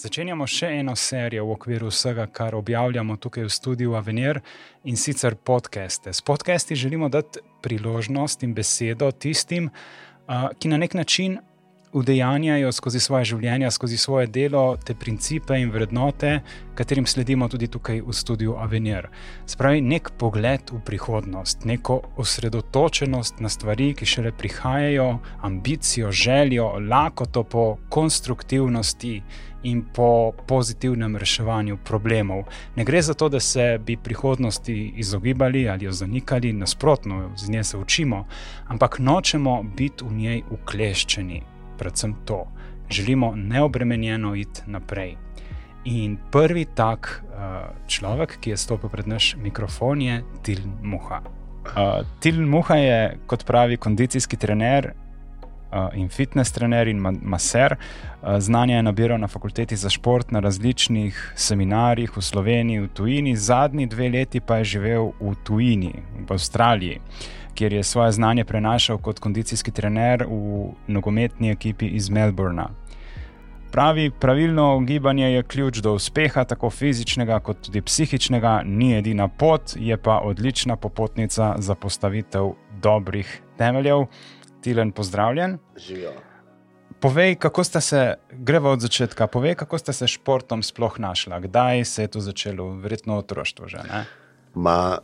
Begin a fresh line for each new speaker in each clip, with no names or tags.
Začenjamo še eno serijo v okviru vsega, kar objavljamo tukaj v studiu Avenir in sicer podcaste. S podcasti želimo dati priložnost in besedo tistim, ki na nek način udejanjajo skozi svoje življenje, skozi svoje delo, te principe in vrednote, katerim sledimo tudi tukaj v studiu Avenir. Spravi nek pogled v prihodnost, neko osredotočenost na stvari, ki šele prihajajo, ambicijo, željo, lakoto po konstruktivnosti. In po pozitivnem reševanju problemov. Ne gre za to, da se bi prihodnosti izogibali ali jo zanikali, nasprotno, z nje se učimo, ampak nočemo biti v njej ukleščeni, predvsem to. Želimo neobremenjeno iti naprej. In prvi tak uh, človek, ki je stopil pred naš mikrofon, je Til Muha. Uh, Til Muha je, kot pravi, kondicijski trener in fitness trener in maser. Uh, znanje je nabiral na fakulteti za šport na različnih seminarjih v Sloveniji, v tujini, zadnji dve leti pa je živel v tujini, v Avstraliji. Kjer je svoje znanje prenašal kot kondicijski trener v nogometni ekipi iz Melbourna. Pravi, pravilno gibanje je ključ do uspeha, tako fizičnega kot tudi psihičnega, ni edina pot, je pa odlična popotnica za postavitev dobrih temeljev. Tilen, pozdravljen.
Živijo.
Povej, kako ste se, greva od začetka, povej, kako ste se športom sploh našla, kdaj se je to začelo, verjetno otroštvo že.
Ma,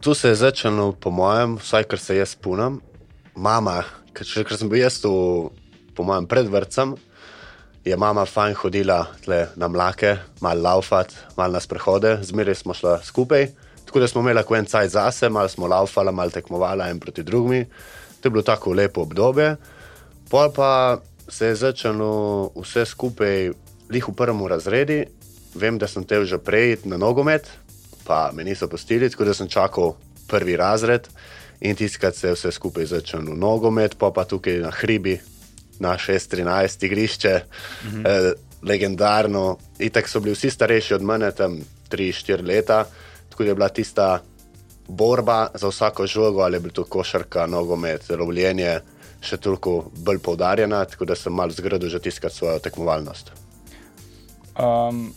Tu se je začelo, po mojem, vsaj kar se jaz spunam. Mama, ker sem bil jaz tu, po mojem, pred vrtcem, je mama fajn hodila na mlake, malo laufat, malo na sprehode, zmeraj smo šli skupaj. Tako da smo imeli en cajt zase, malo smo laufali, malo tekmovali en proti drugim. To je bilo tako lepo obdobje. Pol pa se je začelo vse skupaj, lih v prvem razredu. Vem, da sem te že prej na nogomet, pa me niso pustili, tako da sem čakal prvi razred in tiskati se vse skupaj začel v nogomet, pa pa tukaj na hribi, na 6-13 igrišče, mhm. eh, legendarno. In tako so bili vsi starejši od mene, tam 3-4 leta, tako da je bila tista borba za vsako žogo, ali je bil to košarka, nogomet, lovljenje. Še toliko bolj poudarjena, tako da sem malo zgradil že tiskati svojo tekmovalnost.
Um,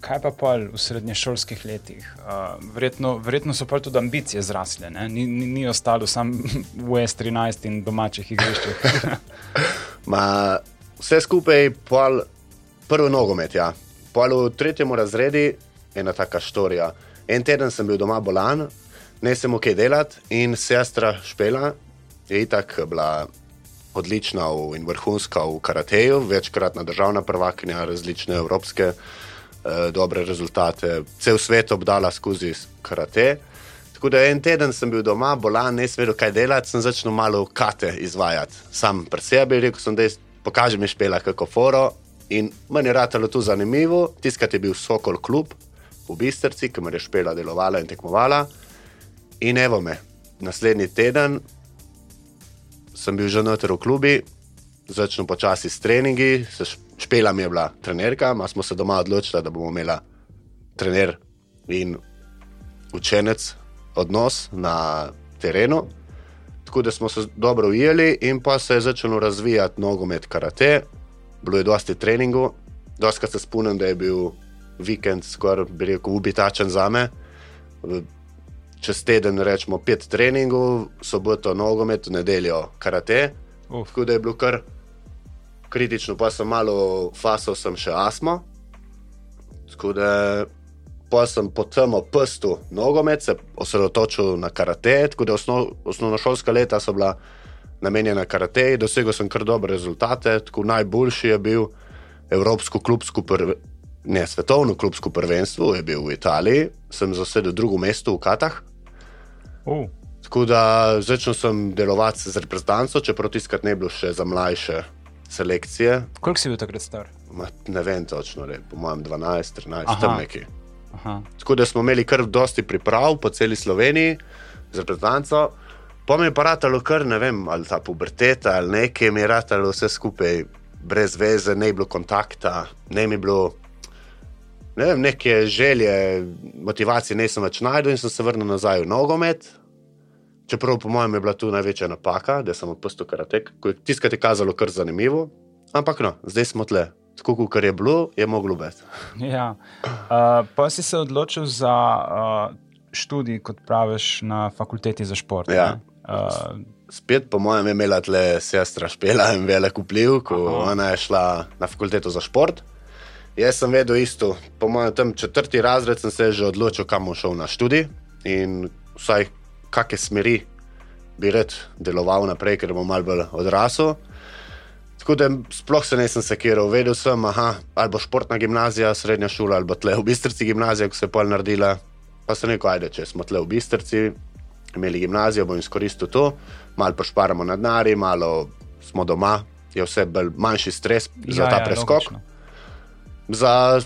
kaj pa pol v srednješolskih letih? Uh, verjetno, verjetno so pa tudi ambicije zrasle, ni, ni, ni ostalo samo v S13 in domačih igriščih.
vse skupaj, pol, prvi nogomet. Ja. Pol v tretjem razredu je ena taka štorija. En teden sem bil doma bolan, ne sem ok delati in sestra Špela je itak bila. Odlična in vrhunska v karateju, večkratna državna prvakinja, različne evropske Eh, dobre rezultate, cel svet obdala skozi karate. Tako da en teden sem bil doma, bolan, ne svedel, kaj delati, sem začel malo kate izvajati. Sam pri sebi rekel sem, da pokažem špela kako foro. In meni je ratalo tu zanimivo, tiskati je bil Sokol klub v Bistrci, ki me je špela delovala in tekmovala. In evo me, naslednji teden sem bil že noter v klubi, začel počasi s treningi, Špela mi je bila trenerka, mi smo se doma odločili, da bomo imeli trener in učenec odnos na terenu. Tako da smo se dobro ujeli, in pa se je začelo razvijati nogomet karate, bilo je dosti treningov, dosti se spomnim, da je bil vikend skoraj rekel, ubitačen za me. Čez teden rečemo pet treningov, soboto nogomet, nedeljo karate. Uf. Tako da je bilo kar kritično, pa sem malo fasal, sem še asmo. Tako da pa sem po tem opustu nogomet, se osredotočil na karate. Tako da osnov, osnovnošolska leta so bila namenjena karate, dosegel sem kar dobre rezultate. Tako najboljši je bil Evropsko klubsko prvenstvo. Ne, svetovno klubsko prvenstvo je bil v Italiji, sem zasedel drugo mesto v Katah.
Uh.
Tako da začel sem delovati z reprezentanco, čeprav tiskati ne bilo še za mlajše selekcije.
Koliko si bil takrat star?
Ma, ne vem točno, le, po mojem 12, 13, tam neki. Tako da smo imeli kar dosti priprav po celi Sloveniji z reprezentanco. Pa mi je pa ratalo kar ne vem, ali ta puberteta ali nekaj, mi je ratalo vse skupaj brez veze, ne bilo kontakta, ne mi bilo. Ne vem, neke želje, motivacije nisem več najdel in sem se vrnil nazaj v nogomet, Čeprav, po mojem, je bila tu največja napaka, da sem odpustil karatek, ko je tiskati kazalo kar zanimivo. Ampak no, zdaj smo tle. tako kot je bilo, je moglo biti.
Ja. Uh, pa si se odločil za uh, študij, kot praviš, na fakulteti za šport.
Ja.
Uh,
Spet, po mojem, je imela tle sestra Špela in velik vpliv, ko Aha. ona je šla na fakulteto za šport. Jaz sem vedel isto, po mojem, tam četrti razred sem se že odločil, kam bom šel na študij in vsaj kakšne smeri bi rad deloval naprej, ker bom mal bolj odrasel. Tako da sploh se nisem sekiral, vedel sem, aha, ali bo športna gimnazija, srednja šola, ali tle v Bistrci gimnazija, ko se je pol naredila. Pa sem rekel, ajde, če smo tle v Bistrci, imeli gimnazijo, bom izkoristil to, malo pošparamo na denarji, malo smo doma, je vse bolj manjši stres za
ja,
ta
ja,
preskok.
logično.
Za,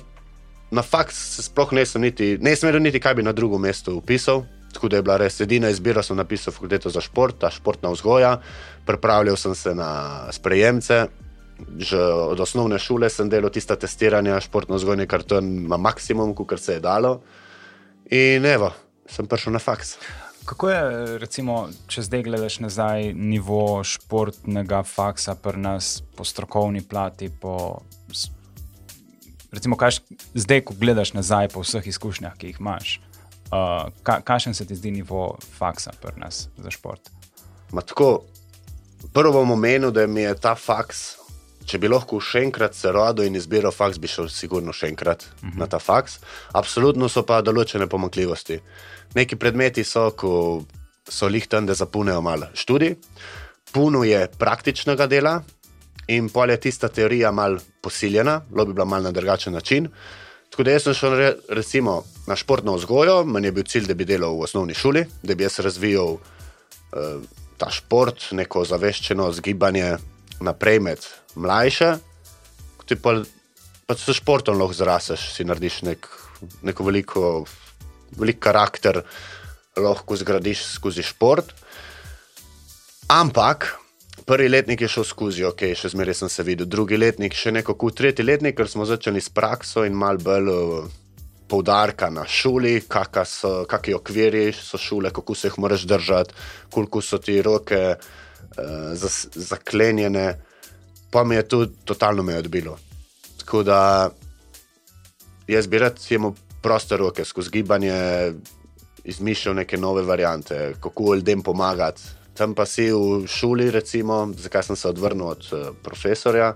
na fakt se sploh nisem niti, nisem vedel niti, kaj bi na drugem mestu upisal. Tako da je bila res edina izbira, sem napisal fakulteto za šport, ta športna vzgoja. Pripravljal sem se na sprejemce, že od osnovne šole sem delal tista testiranja, športno vzgojni karton na maksimum, kar se je dalo. In evo, sem prišel na faks.
Kako je, recimo, če zdaj gledaš nazaj, nivo športnega faksa pri nas po strokovni plati? Po, recimo, kaj, zdaj, ko gledaš nazaj po vseh izkušnjah, ki jih imaš, uh, ka, kakšen se ti zdi nivo faksa pri nas za šport?
Ma tako, prvo bom omenil, da mi je ta faks, če bi lahko še enkrat se rodil in izbiral faks, bi šel sigurno še enkrat uh -huh. na ta faks. Absolutno so pa določene pomankljivosti. Neki predmeti so, ko so lih tam, da zapolnijo malo študij, puno je praktičnega dela in pol je tista teorija mal posiljena, lo bi bila mal na drugačen način. Tako da jaz sem šel re, recimo na športno vzgojo, meni je bil cilj, da bi delal v osnovni šoli, da bi jaz razvijal uh, ta šport, neko zaveščeno zgibanje naprej med mlajše. Ti pa, pa s športom lahko zraseš, si narediš nek, neko veliko, velik karakter, lahko zgradiš skozi šport. Ampak prvi letnik je šel skozi, ok, še zmeraj sem se videl, drugi letnik, še neko kot tretji letnik, ker smo začeli s prakso in mal bolj uh, poudarka na šoli, kakšni okviri so šole, kako se jih moraš držati, koliko so ti roke uh, zaklenjene. Pa mi je to totalno me odbilo. Tako da jaz bi rad imel proste roke, skozi gibanje, izmišljal neke nove variante, kako ljudem pomagati. Tam pa si v šoli, recimo, zakaj sem se odvrnil od uh, profesorja.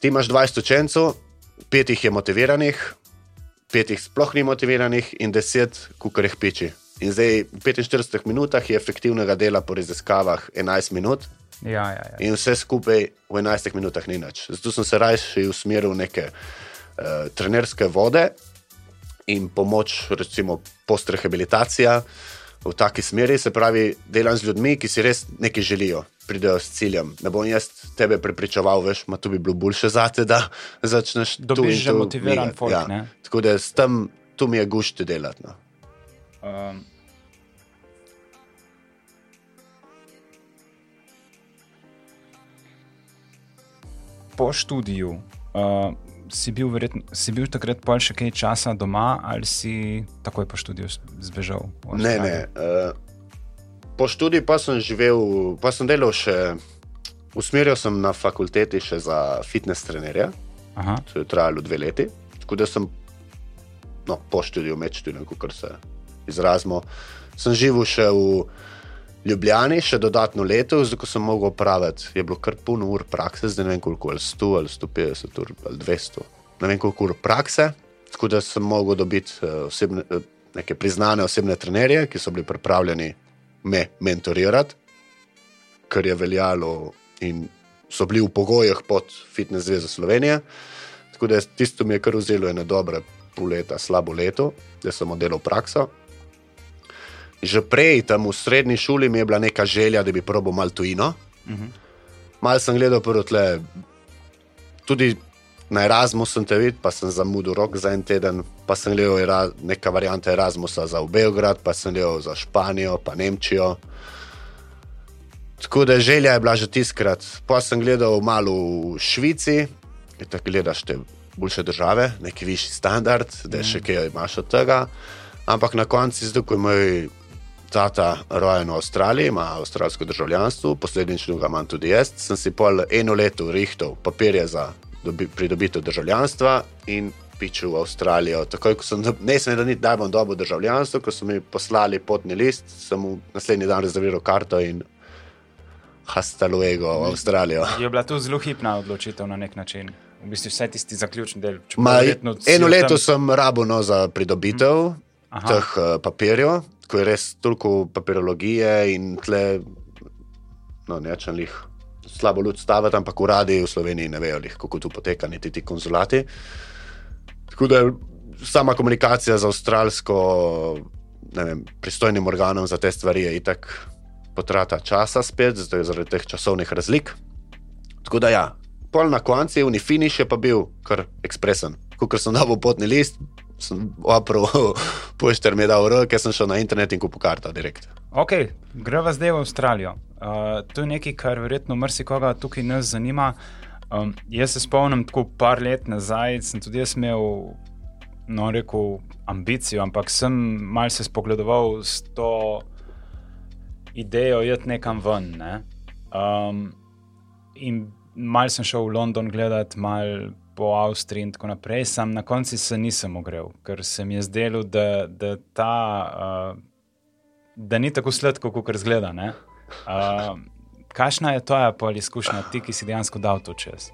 Ti imaš 20 učencev, pet jih je motiviranih, pet jih sploh ni motiviranih in deset, kukar jih piči. In zdaj v 45 minutah je efektivnega dela po raziskavah 11 minut,
Ja, ja, ja.
in vse skupaj v 11 minutah ni nič. Zato sem se raje usmeril v neke uh, trenerske vode in pomoč, recimo postrehabilitacija v taki smeri. Se pravi, delam z ljudmi, ki si res nekaj želijo, pridejo s ciljem. Ne bom jaz tebe prepričeval, veš, ma to bi bilo boljše za te, da začneš tu
Dobiš
in
že
tu
motiviran folk,
ja.
ne?
Tako da s tem, tu mi je gušti delati. No.
Um, po študiju uh, si, bil verjetno, si bil takrat pol še kaj časa doma, ali si takoj po študiju zbežal?
Ne, ne. Uh, po študiju pa sem živel, pa sem delal še, usmerjal sem na fakulteti še za fitness trenerja,
Aha,
to je trajalo dve leti. Tako da sem no, po študiju, med študijem, kot se izrazimo, sem živel še v Ljubljani, še dodatno leto, zdaj ko sem mogel opraviti, je bilo kar puno ur prakse, zdaj ne vem koliko, ali 100 ali 150 ur ali 200, ne vem koliko ur prakse, tako da sem mogel dobiti eh, osebne, eh, neke priznane osebne trenerje, ki so bili pripravljeni me mentorirati, kar je veljalo in so bili v pogojih pod Fitness Zvezo Slovenije. Tako da je- tisto mi je kar vzelo eno dobre pol leta, slabo leto, da sem oddelal prakso. Že prej, tam v srednji šoli, mi je bila neka želja, da bi probil malo tujino.
uh -huh.
Mal sem gledal prvo tle, tudi na Erasmus sem te videl, pa sem zamudil rok za en teden, pa sem gledal Era- neka varianta Erasmusa za Beograd, pa sem gledal za Španijo, pa Nemčijo. Tako da želja je bila že tiskrat. Pa sem gledal malo v Švici, tako gledaš te boljše države, neki višji standard, da še kaj imaš od tega. Ampak na koncu, zdaj, ko je moj tata rojen v Avstraliji, ima avstralsko državljanstvo, posledično ga imam tudi jaz, sem si pol eno leto rihtal papirje za dobi, pridobitev državljanstva in pičil v Avstralijo. Takoj, ko sem, ne smem, da ni da bom dobil državljanstvo, ko so mi poslali potni list, sem naslednji dan rezerviral karto in hasta luego v Avstralijo.
Je bila to zelo hipna odločitev na nek način. V bistvu vse tisti zaključni del.
Ma, eno leto
tam-
sem rabo no, za pridobitev
Aha.
teh uh, papirjev, ko je res toliko papirologije in tle, no, nečem jih slabo ljud staviti, ampak uradi v Sloveniji ne vejo, lih, kako tu poteka, niti ti konzulati. Tako da sama komunikacija z avstralsko vem, pristojnim organom za te stvari je itak potrata časa spet, zaradi teh časovnih razlik. Tako da ja, pol na koncu, uni finiš je pa bil kar ekspresen. Ko sem dal potni list, sem oprl, pošter mi je dal roke, sem šel na internet in kupil karto direkt.
Ok, greva zdaj v Avstralijo. Uh, to je nekaj, kar verjetno marsikoga tukaj nas zanima. Um, jaz se spomnim, tako par let nazaj sem tudi jaz imel, no, rekel, ambicijo, ampak sem malce spogledoval s to idejo, iti nekam ven. Ne? Um, in mal sem šel v London gledati, mal po Avstriji in tako naprej, sam na koncu se nisem ogrel, ker se mi je zdelo, da, da ta. Uh, da ni tako sladko, kot zgleda. Uh, kakšna je tvoja pol izkušnja, ti, ki si dejansko dal to čez?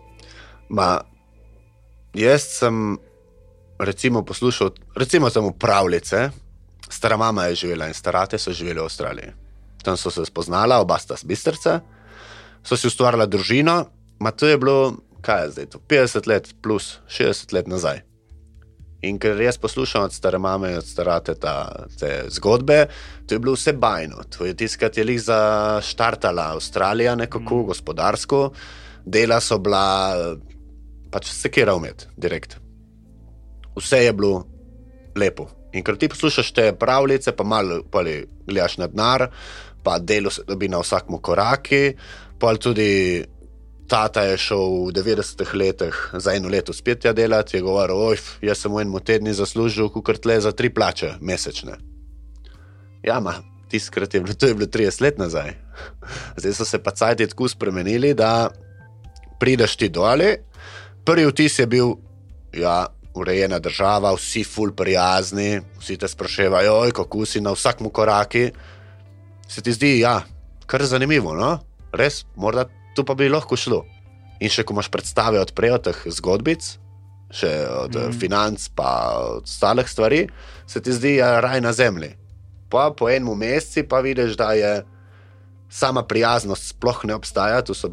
Ma, jaz sem recimo poslušal, recimo samo pravljice. Stara mama je živela in starate so živeli v Avstraliji. Tam so se spoznala, oba sta z bistrce, so si ustvarila družino, ma to je bilo, kaj je zdaj, to 50 let plus 60 let nazaj. In ker jaz poslušam od stare mame in od starate ta, te zgodbe, to je bilo vse bajno. To je tiskati jih zaštartala Avstralija, nekako mm. gospodarsko, dela so bila, pač sekira umet, direkt. Vse je bilo lepo. In ker ti poslušaš te pravljice, pa malo gledaš na denar, pa delo se dobi na vsakem koraki, pa tudi tata je šel v 90-ih letih za eno leto spet tja delati, je govoril, oj, jaz sem v enem tednu zaslužil, kukar tle za tri plače mesečne. Ja, ma, tiskrat je bilo, to je bilo 30 let nazaj. Zdaj so se pa cajti tako spremenili, da prideš ti doli. Prvi vtis je bil, ja, urejena država, vsi ful prijazni, vsi te spraševajo, oj, kako si na vsakem koraki. Se ti zdi, ja, kar zanimivo, no? Res, morda tu pa bi lahko šlo. In še ko imaš predstave od prej od teh zgodbic, še od mm. financ, pa od ostalih stvari, se ti zdi, ja, raj na zemlji. Pa po enem mesecu pa vidiš, da je sama prijaznost sploh ne obstaja, tu so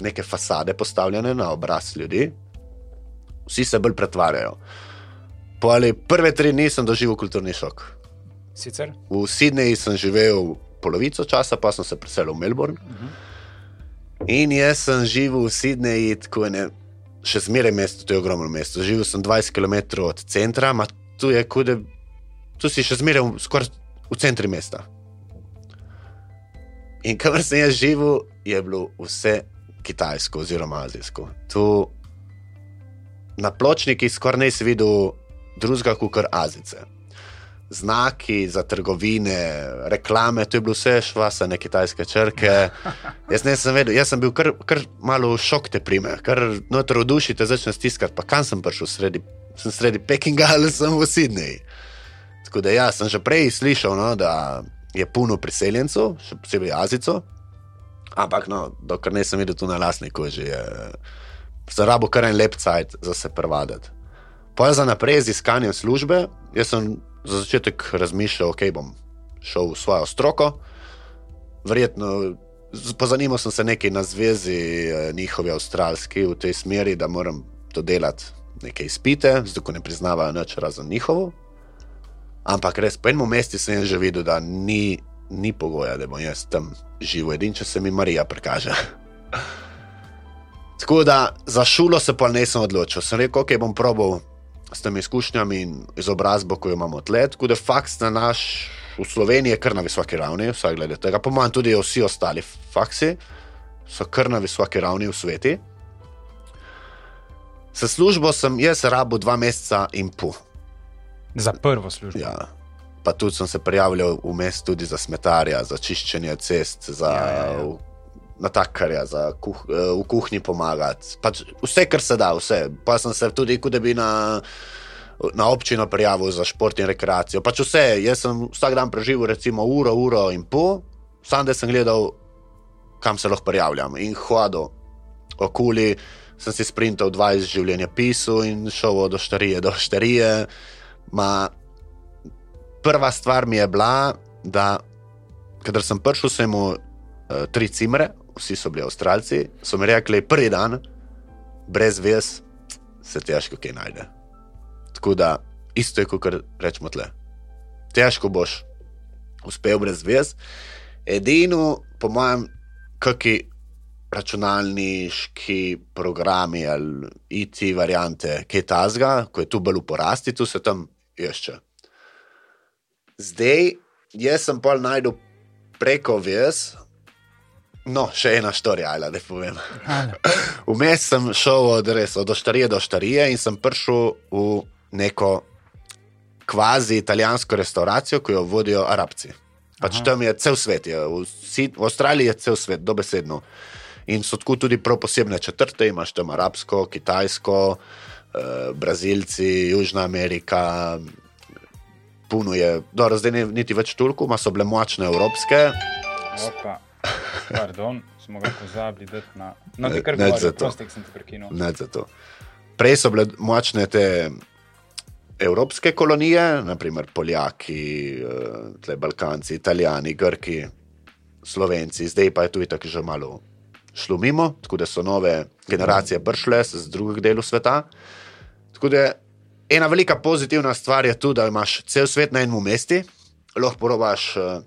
neke fasade postavljene na obraz ljudi, vsi se bolj pretvarjajo. Po ali prve tri dni sem doživel kulturni šok.
Sicer?
V Sydneyju sem živel polovico časa, pa sem se preselil v Melbourne. Uh -huh. In jaz sem živel v Sydneyju, tako ne, še zmeraj mesto, to je ogromno mesto. Živel sem 20 km od centra, ma tu je kude, tu si še zmeraj skoraj v centru mesta. In kamor sem jaz živel, je bilo vse kitajsko oziroma azijsko. Tu na pločnikih skoraj si videl drugega kot azice. Znaki za trgovine, reklame, to je bilo vse švasane kitajske črke. Jaz nisem vedel, jaz sem bil kar, kar malo šok te prime, kar noter v duši te začne stiskati. Pa kam sem prišel, sredi, sem sredi Pekinga ali sem v Sydneyju. Tako da ja, sem že prej slišal, no, da je puno priseljencev, še posebej Azico. Ampak, no, dokler nisem videl tu na lasni koži, je za rabo kar en lep cajt za se prevaditi. Pa za naprej z iskanjem službe, jaz sem za začetek razmišljal, ok, bom šel v svojo stroko. Verjetno, pozanimal sem se nekaj na zvezi eh, njihovi avstralski v tej smeri, da moram dodelati neke izpite, zdaj ko ne priznavajo nič razen njihovo. Ampak res po enem mestu sem že videl, da ni, ni pogoja, da bom jaz tam živel, edin, če se mi Marija prikaže. Tako da za šolo se pa nisem odločil. Sem rekel, ok, bom probal s temi izkušnjami in izobrazbo, ko jo imamo tleh. Tako da faks na naš v Sloveniji je kar na visoki ravni, vsaj glede tega. Po mojem, tudi vsi ostali faksi so kar na visoki ravni v svetu. S službo sem jaz rabu dva meseca in pol.
Za prvo službo.
Ja. Pa tudi sem se prijavljal vmes tudi za smetarja, za čiščenje cest, za
Ja, ja, ja.
Natakarja, za kuh, eh, v kuhinji pomagati. Pač vse, kar se da, vse. Pa sem se tudi, da bi na, na občino prijavil za šport in rekreacijo. Pač vse, jaz sem vsak dan preživel recimo uro, uro in pol, sam da sem gledal, kam se lahko prijavljam in hodil okoli. Sem si sprintal 20 življenja pisal in šel od štarije do štarije. Ma, prva stvar mi je bila, da kadar sem prišel, sem imel uh, tri cimre, vsi so bili avstralci, so mi rekli, prvi dan, brez vez, se težko kaj najde. Tako da, isto je, kot rečemo tle. Težko boš uspel brez vez. Edino, po mojem, kakšni računalniški programi ali IT variante, ki je tazga, ko je tu bolj v porasti, tu se tam išče. Zdaj, jaz sem pol najdel preko vez. No, še ena štorija, ali da povem. Vmes sem šel od, res, od štarije do štarije in sem prišel v neko kvazi italijansko restauracijo, ki jo vodijo arabci. Pač tam je cel svet, je, v, v Avstraliji je cel svet, dobesedno. In so tako tudi prav posebne četrte, imaš tam arabsko, kitajsko, eh, brazilci, Južna Amerika. Puno je, dobro, zdaj ne niti več toliko, ima so bile močne evropske.
Opa, pardon, smo ga pozabili, da na. No, ti kar
ne
govori,
zato.
prostek sem te prekinil.
Ne za to. Prej so bile močne te evropske kolonije, naprimer Poljaki, eh, tle Balkanci, Italijani, Grki, Slovenci, zdaj pa je tu tako že malo šlo mimo, tako da so nove generacije prišle z drugih delov sveta. Tako da ena velika pozitivna stvar je tu, da imaš cel svet na enem mestu, lahko probaš, uh,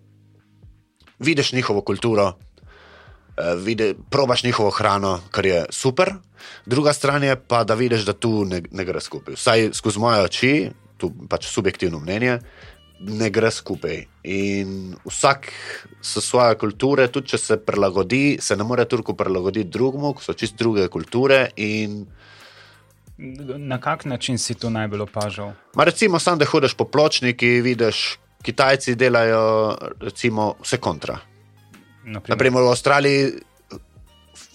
vidiš njihovo kulturo, Eh, vidi, probaš njihovo hrano, kar je super. Druga stran je pa, da vidiš, da tu ne, ne gre skupaj. Vsaj skozi moje oči, tu pač subjektivno mnenje, ne gre skupaj. In vsak s svoje kulture, tudi če se prilagodi, se ne more Turku prilagoditi drugemu, ko so čist druge kulture. In,
Na kak način si to najbolj opažal?
ma recimo, sam da hodiš po pločniki, vidiš, Kitajci delajo recimo, vse kontra.
Naprimer,
Naprimer, v Avstraliji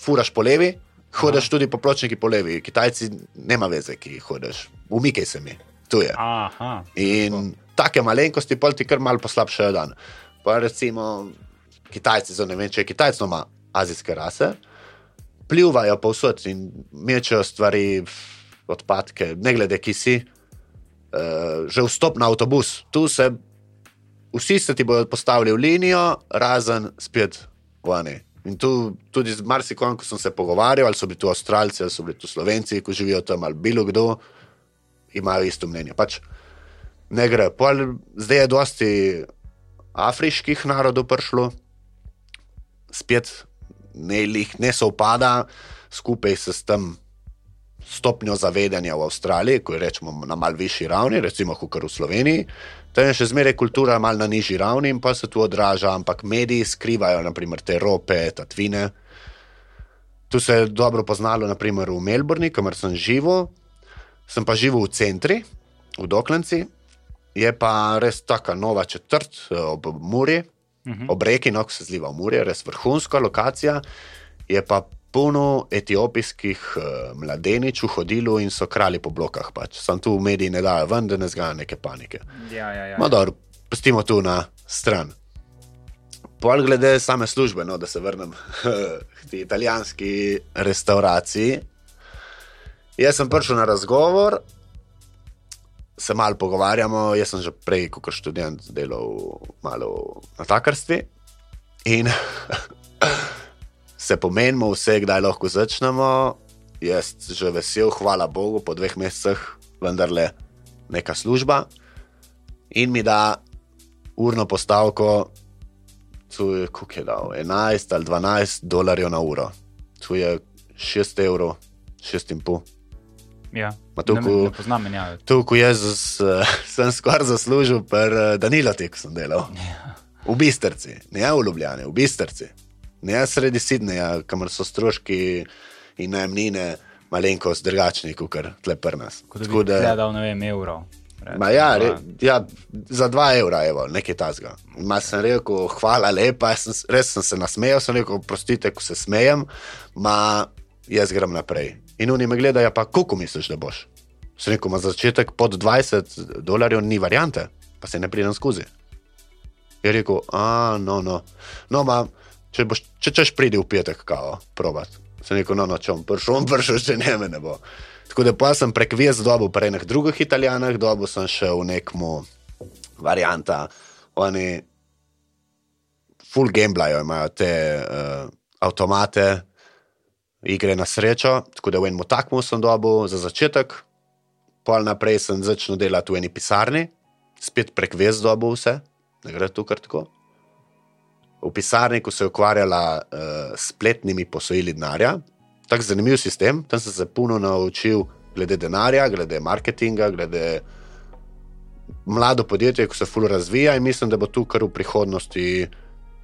furaš po levi, hodiš tudi po pločniki po levi. Kitajci nema veze, ki hodiš. Umikaj se mi, tu je.
Aha,
In take malenkosti ti kar malo poslabšajo dan. Pa recimo Kitajci, zdaj ne vem, če je Kitajc, no ima azijske rase, pljuvajo povsod in mečejo stvari, odpadke, ne glede, ki si. Uh, že vstop na avtobus, tu se vsi se ti bodo postavili v linijo, razen spet vani. In tu tudi z marsikom, ko sem se pogovarjal, ali so bili tu Avstralci, ali so bili tu Slovenci, ki živijo tam, ali bilo kdo, imajo isto mnenje. Pač ne gre. Pol, zdaj je dosti afriških narodov prišlo, spet ne, lih ne sovpada skupaj s tem stopnjo zavedanja v Avstraliji, ko je rečemo na mal višji ravni, recimo kot v Sloveniji. Tam je še zmeraj kultura mal na nižji ravni in pa se tu odraža, ampak mediji skrivajo naprimer, te rope, tatvine. Tu se je dobro poznalo, naprimer v Melbourni, kamor sem živel, sem pa živel v centri, v Doklenci, je pa res taka nova četrt eh, ob Muri, uh -huh. ob reki, no, ko se zliva v Muri, res vrhunska lokacija. Je pa polno etiopijskih uh, mladeničev hodilo in so krali po blokah. Pač. Sam tu v mediji ne dajo ven, da ne zgaja neke panike.
ja, ja, ja.
No, dobro, pustimo tu na stran. Pol glede same službe, no, da se vrnem k tej italijanski restauraciji. Jaz sem prišel na razgovor, se malo pogovarjamo. Jaz sem že prej, kot študent, delal malo na takarstvi. In se pomenimo, vse, kdaj lahko začnemo. Jaz že vesel, hvala Bogu, po dveh mesecih, vendarle neka služba. In mi da urno postavko, kako je dal, 11 ali 12 dolarjev na uro, tu je 6 evrov, 6,5.
ja.
Ma to,
ne,
ko-
ne poznam menjave.
Tu, ko jaz z, uh, sem skoraj zaslužil, per uh, Danilo tek sem delal. V Bistrci, ne v Ljubljani, v Bistrci. Ne sredi Sidneja, kamor so stroški in najemnine malenkost drugačni, kot tle pri nas.
Kot da bi gledal, ne vem, evrov.
Ma ja, re, ja, za dva evra, evo, nekaj tasga. Ma sem rekel, hvala lepa, sem, res sem se nasmejal, sem rekel, prostite, ko se smejem, ma jaz grem naprej. In oni me gledajo, pa koliko misliš, da boš? Sem rekel, ma za začetek pod 20 dolarjev ni variante, pa se ne pridem skozi. Je rekel, a no, no. no ma, če, boš, če češ pridi v petek, kao, probat. Sem rekel, no, no, če bom prišel, bom prišel, če ne me ne bo. Tako da pa sem prek vez dobil pri enih drugih italijanah, dobil sem še v nekmu varianta. Oni full gamblajo, imajo te uh, avtomate, igre na srečo, tako da v enem takmu sem dobil za začetek, pol naprej sem začel delati v eni pisarni, spet prek vez dobil vse, ne gre tu kar tako. V pisarni, ko se je ukvarjala uh, s spletnimi posojili denarja, tako zanimiv sistem, tam sem se puno naučil glede denarja, glede marketinga, glede mlado podjetje, ko se fully razvija in mislim, da bo tu kar v prihodnosti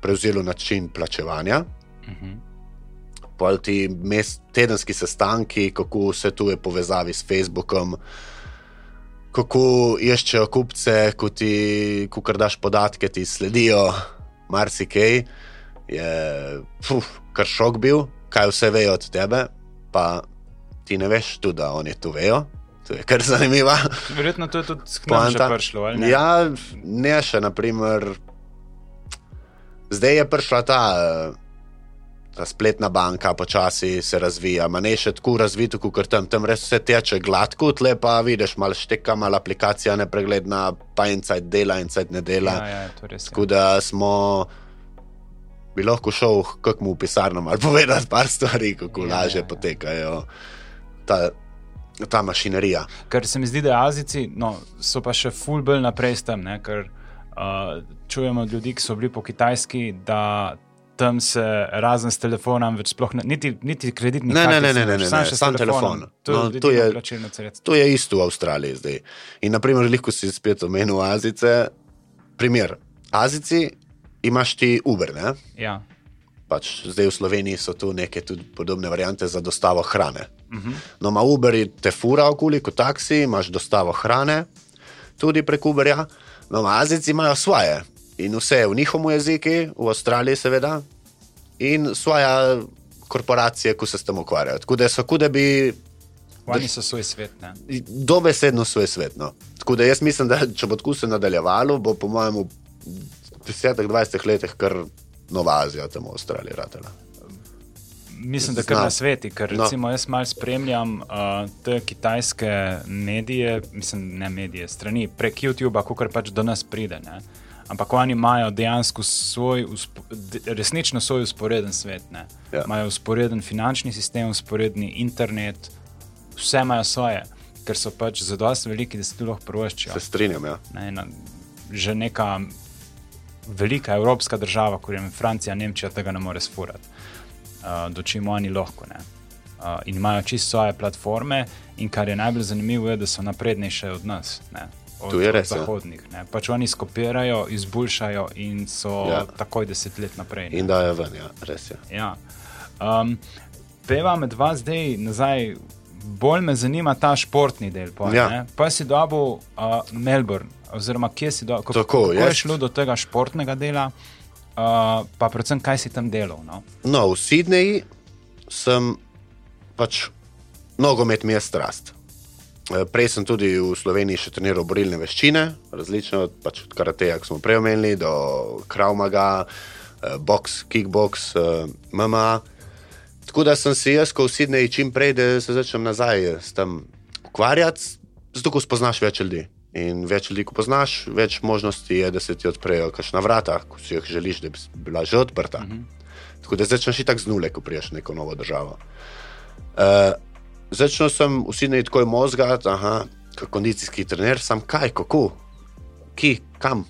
prevzelo način plačevanja.
Mhm.
Pol ti mes, tedenski sestanki, kako vse tu je povezavi s Facebookom, kako iščejo kupce, ko ti, ko kar daš podatke, ti sledijo, marsikaj. Je fuf, kar šok bil, kaj vse vejo od tebe, pa ti ne veš tudi, da oni to vejo. To je kar zanimivo.
Verjetno to je tudi že prišlo. ne?
Ja, ne še, naprimer, zdaj je prišla ta, eh, ta spletna banka, počasi se razvija, ma ne še tako razvito, kot tam, tam res vse teče gladko, tle pa vidiš, malo šteka, malo aplikacija nepregledna, pa en cajt dela, en cajt ne dela.
Ja, ja, res.
Tako da smo. Bi lahko šel kako v pisarno ali povedati par stvari, kako
Ja,
lažje
ja,
ja, potekajo ta, ta mašinerija.
Ker se mi zdi, da Azici no, so pa še ful bolj naprej s tem, ker uh, čujemo od ljudi, ki so bili po Kitajski, da tam se razen s telefonom več sploh ne, niti, niti kreditni
Ne, ne,
kartic
ne, ne, ne, ne,
samo
ne,
še s
sam
telefonom.
telefon.
To,
No, to
je.
To je isto v Avstraliji zdaj. In, naprimer, lahko si spet omenil Azice. Primer, Azici imaš ti Uber, ne?
Ja.
Pač zdaj v Sloveniji so tu neke tudi podobne variante za dostavo hrane.
Uh -huh.
No, ima Uber te fura okoli kot taksi, imaš dostavo hrane, tudi prek Uberja. No, Azici imajo svoje in vse v njihovem jeziku, v Avstraliji seveda, in svoje korporacije, ki se s tem ukvarjajo. Tako da so, kot da bi
Oni so svoj svet. Ne?
dobesedno svoj svet. No. Tako da jaz mislim, da če bo tako se nadaljevalo, bo po mojem v 10-20 letih kar Nova Azija tam v Avstraliji ratela.
Mislim, da kar na sveti, ker
No.
recimo jaz malo spremljam uh, te kitajske medije, mislim, ne medije, strani prek YouTuba, ko kar pač do nas pride. Ne? Ampak oni imajo dejansko svoj, resnično svoj usporeden svet. ne.
Ja.
Imajo usporeden finančni sistem, usporedni internet, vse imajo svoje, ker so pač zadosti veliki, da se tu lahko prvoščijo.
Se strinjam, ja.
Ne, ena, že neka velika evropska država, kot je Francija, Nemčija, tega ne more sfurati, uh, do čim oni lahko. Ne. Uh, in imajo čisto svoje platforme, in kar je najbolj zanimivo, je, da so naprednejše od nas. Ne. Od,
je
od
res, ja.
zahodnih. Ne. Pač oni skopirajo, izboljšajo in so ja.
Ja.
takoj deset let naprej. ne.
In da je ven, ja, res je.
Ja. Um, peva med vas zdaj nazaj. Bolj me zanima ta športni del. Pa,
Ja.
ja. pa si dobil uh, Melbourne, oziroma kje si dobil, kako,
Tako,
kako je šlo do tega športnega dela, uh, pa predvsem kaj si tam delal. No?
No, v Sydneyju sem pač nogomet mi je strast. Eh, Prej sem tudi v Sloveniji še treniral borilne veščine, različne pač od karateja, ki smo prej omenili, do kravmaga, eh, boks, kickboks, eh, MMA. Tako da sem si jaz, ko v Sydneyju čim prej, da se začnem nazaj s tem ukvarjati, zato ko spoznaš več ljudi. In več ljudi, ko poznaš, več možnosti je, da se ti odprejo kakšna vrata, ko si jih želiš, da bi bila že odprta. Uh -huh. Tako da začneš i tako z nule, ko priješ neko novo državo. Uh, začel sem v Sydneyju tako mozgati, aha, kondicijski trener, sam kaj, kako, ki, kam,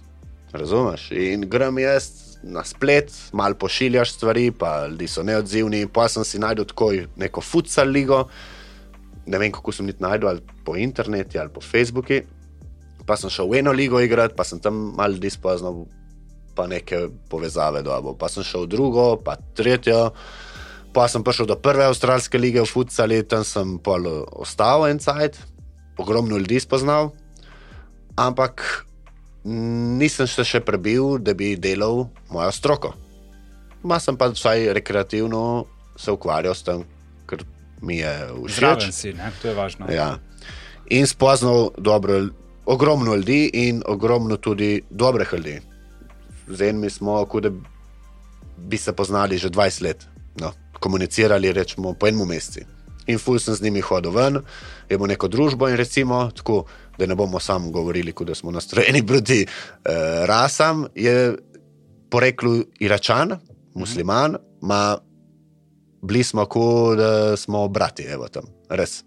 razumeš? In grem jaz na splet, malo pošiljaš stvari, pa ljudje so neodzivni, pa sem si najdel tako neko futsal ligo, ne vem kako sem niti najdel, ali po internetu ali po Facebooku. Pa sem šel v eno ligo igrati, pa sem tam malo ljudi spoznal, pa neke povezave dobil. Pa sem šel v drugo, pa tretjo. Pa sem prišel do prve avstralske lige v futsali, tam sem pol ostal en cajt, ogromno ljudi spoznal. ampak nisem se še prebil, da bi delal mojo stroko. Ma sem pa vsaj rekreativno se ukvarjal s tem, ker mi je všeč.
Zraven si, ne? to je važno.
Ja. In spoznal dobro, ogromno ljudi in ogromno tudi dobrih ljudi. Z enimi smo, kot da bi se poznali že 20 let, no, komunicirali rečemo po enem mesecu. In ful sem z njimi hodil ven, imel neko družbo in recimo, tako, da ne bomo samo govorili, da smo nastrojeni proti eh, rasam, je poreklo Iračan, musliman, ma bili smo, kot da smo brati, evo tam, res.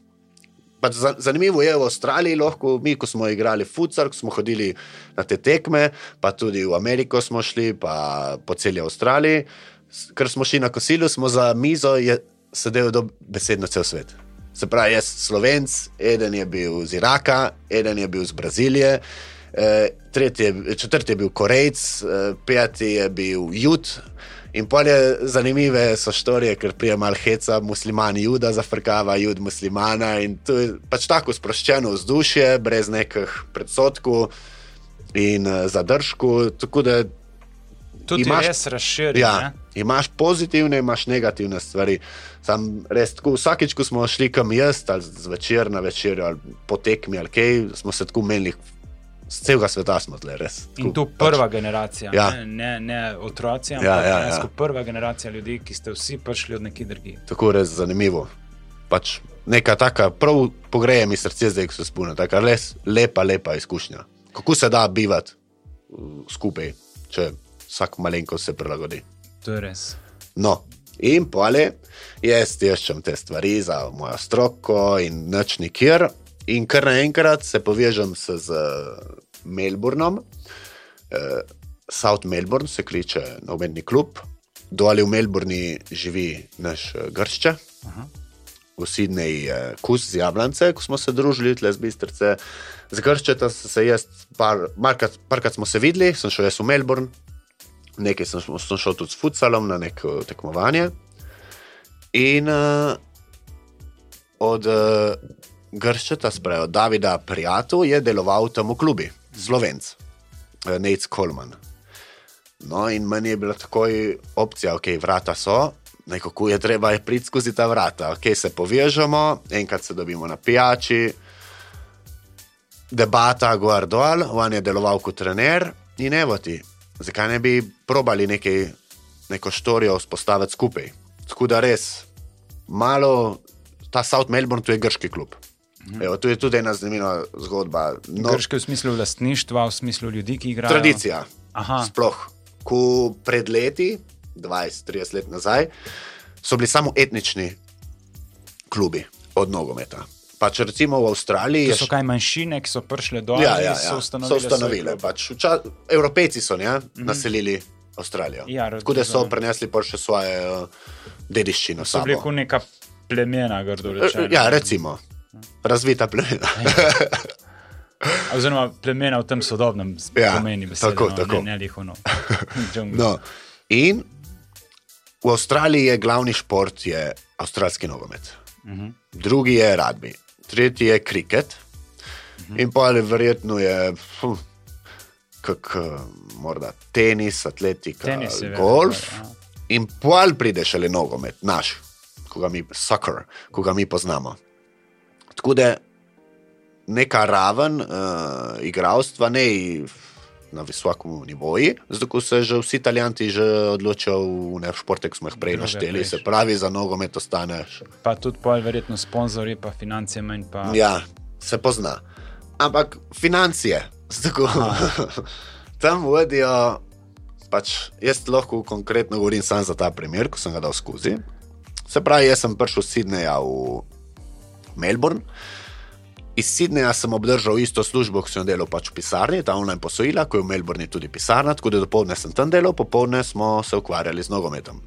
Pač za- zanimivo je v Avstraliji, lahko mi, ko smo igrali futsal, smo hodili na te tekme, pa tudi v Ameriko smo šli, pa po celi Avstraliji. S- Ker smo šli na kosilo, smo za mizo je sedel do besedno cel svet. Se pravi, jaz Slovenc, eden je bil iz Iraka, eden je bil iz Brazilije, eh, tretji, četrti je bil Korejc, eh, peti je bil Jud. In pol je zanimive so štorije, ker prije mal heca, musliman juda zafrkava, jud muslimana in to je pač tako sproščeno vzdušje, brez nekih predsodkov in uh, zadržkov.
Tudi
Imaš-
res razširjen.
ja,
ne?
Imaš pozitivne, imaš negativne stvari. Sam res tako, vsakeč, ko smo šli kam jaz, ali zvečer na večer, ali po tekmi, ali kaj, smo se tako menili, z celega sveta smo tle, res.
In
Tako,
tu prva generacija,
Ja.
ne, ne, ne otroci, ampak
Ja, ja, ja.
prva generacija ljudi, ki ste vsi prišli od nekje drugje.
tako res zanimivo. Pač neka taka, prav pogreje mi srce, zdaj ko se spune, tako res lepa, lepa izkušnja. Kako se da bivati uh, skupaj, če vsak malenkost se prilagodi.
To je res.
No, in pole, jaz iščem te stvari za mojo stroko in noč nikjer. In kar naenkrat se povežem s, z Melbournom, eh, South Melbourne se kliče nobenni klub, dol v Melbourni živi naš eh, gršče.
Aha.
V Sydneyju je kus z jablance, ko smo se družili, tle z bistrce. Z grščeta sem se jaz, par, markrat, parkrat smo se videli, sem šel jaz v Melbourne, nekaj sem, sem šel tudi s futsalom na neko tekmovanje. In uh, od uh, Grščeta, spravi od Davida Prijatu, je deloval tam v klubi, Slovenc, uh, Nate Coleman. No, in meni je bila takoj opcija, ok, vrata so, nekako je treba priti skozi ta vrata, ok, se povežemo, enkrat se dobimo na pijači. Debata, gor dol, on je deloval kot trener in evo ti, zakaj ne bi probali nekaj, neko štorijo vzpostaviti skupaj. Tako da res, malo, ta South Melbourne, to je grški klub. Evo, tu je tudi ena zanimiva zgodba.
No. Grške v smislu lastništva, v smislu ljudi, ki igrajo.
Tradicija.
Aha.
Sploh, ko pred leti, 20-30 let nazaj, so bili samo etnični klubi od nogometa. Pač recimo v Avstraliji
To so kaj manjšine, ki so prišle dol
ja,
in
ja,
so
ja,
ustanovile.
so ustanovile. Pač, vča, Evropejci so ne, mm naselili Avstralijo.
Ja,
Tako da so prenesli pol še svoje uh, dediščino.
So bili kot neka plemena, grdo rečeno.
Ja, recimo, razvita plemena.
Oziroma plemena v tem sodobnem
Ja,
ja, pomeni besede,
tako,
no,
tako.
ne, ne lihono.
No, in v Avstraliji je glavni šport je avstralski nogomet,
Mhm.
drugi je rugby, tretji je kriket, in pa ali verjetno je. Hm, Kak, eh, morda tenis, atletika,
Tenis je
golf,
velik, ja.
in pol pride šele nogomet, naš, ko ga mi, soccer, ko ga mi poznamo. Tako da neka raven uh, igralstva ne na visokem nivoju, zato se že vsi italijanti že odločijo v ne športe, ki smo jih prej našteli, se pravi, za nogomet ostaneš.
Pa tudi pol, verjetno sponzorji, pa finance manj. Pa...
Ja, se pozna. Ampak financije, tako, tam vodijo. Pač jaz lahko konkretno govorim samo za ta primer, ko sem ga dal skozi. Se pravi, jaz sem prišel iz Sydneyja v Melbourne. Iz Sydneyja sem obdržal isto službo, ki sem jo delal pač v pisarni, ta online posojila, ko je v Melbourni tudi pisarna, tako da dopoledne sem tam delal, popoldne smo se ukvarjali z nogometom.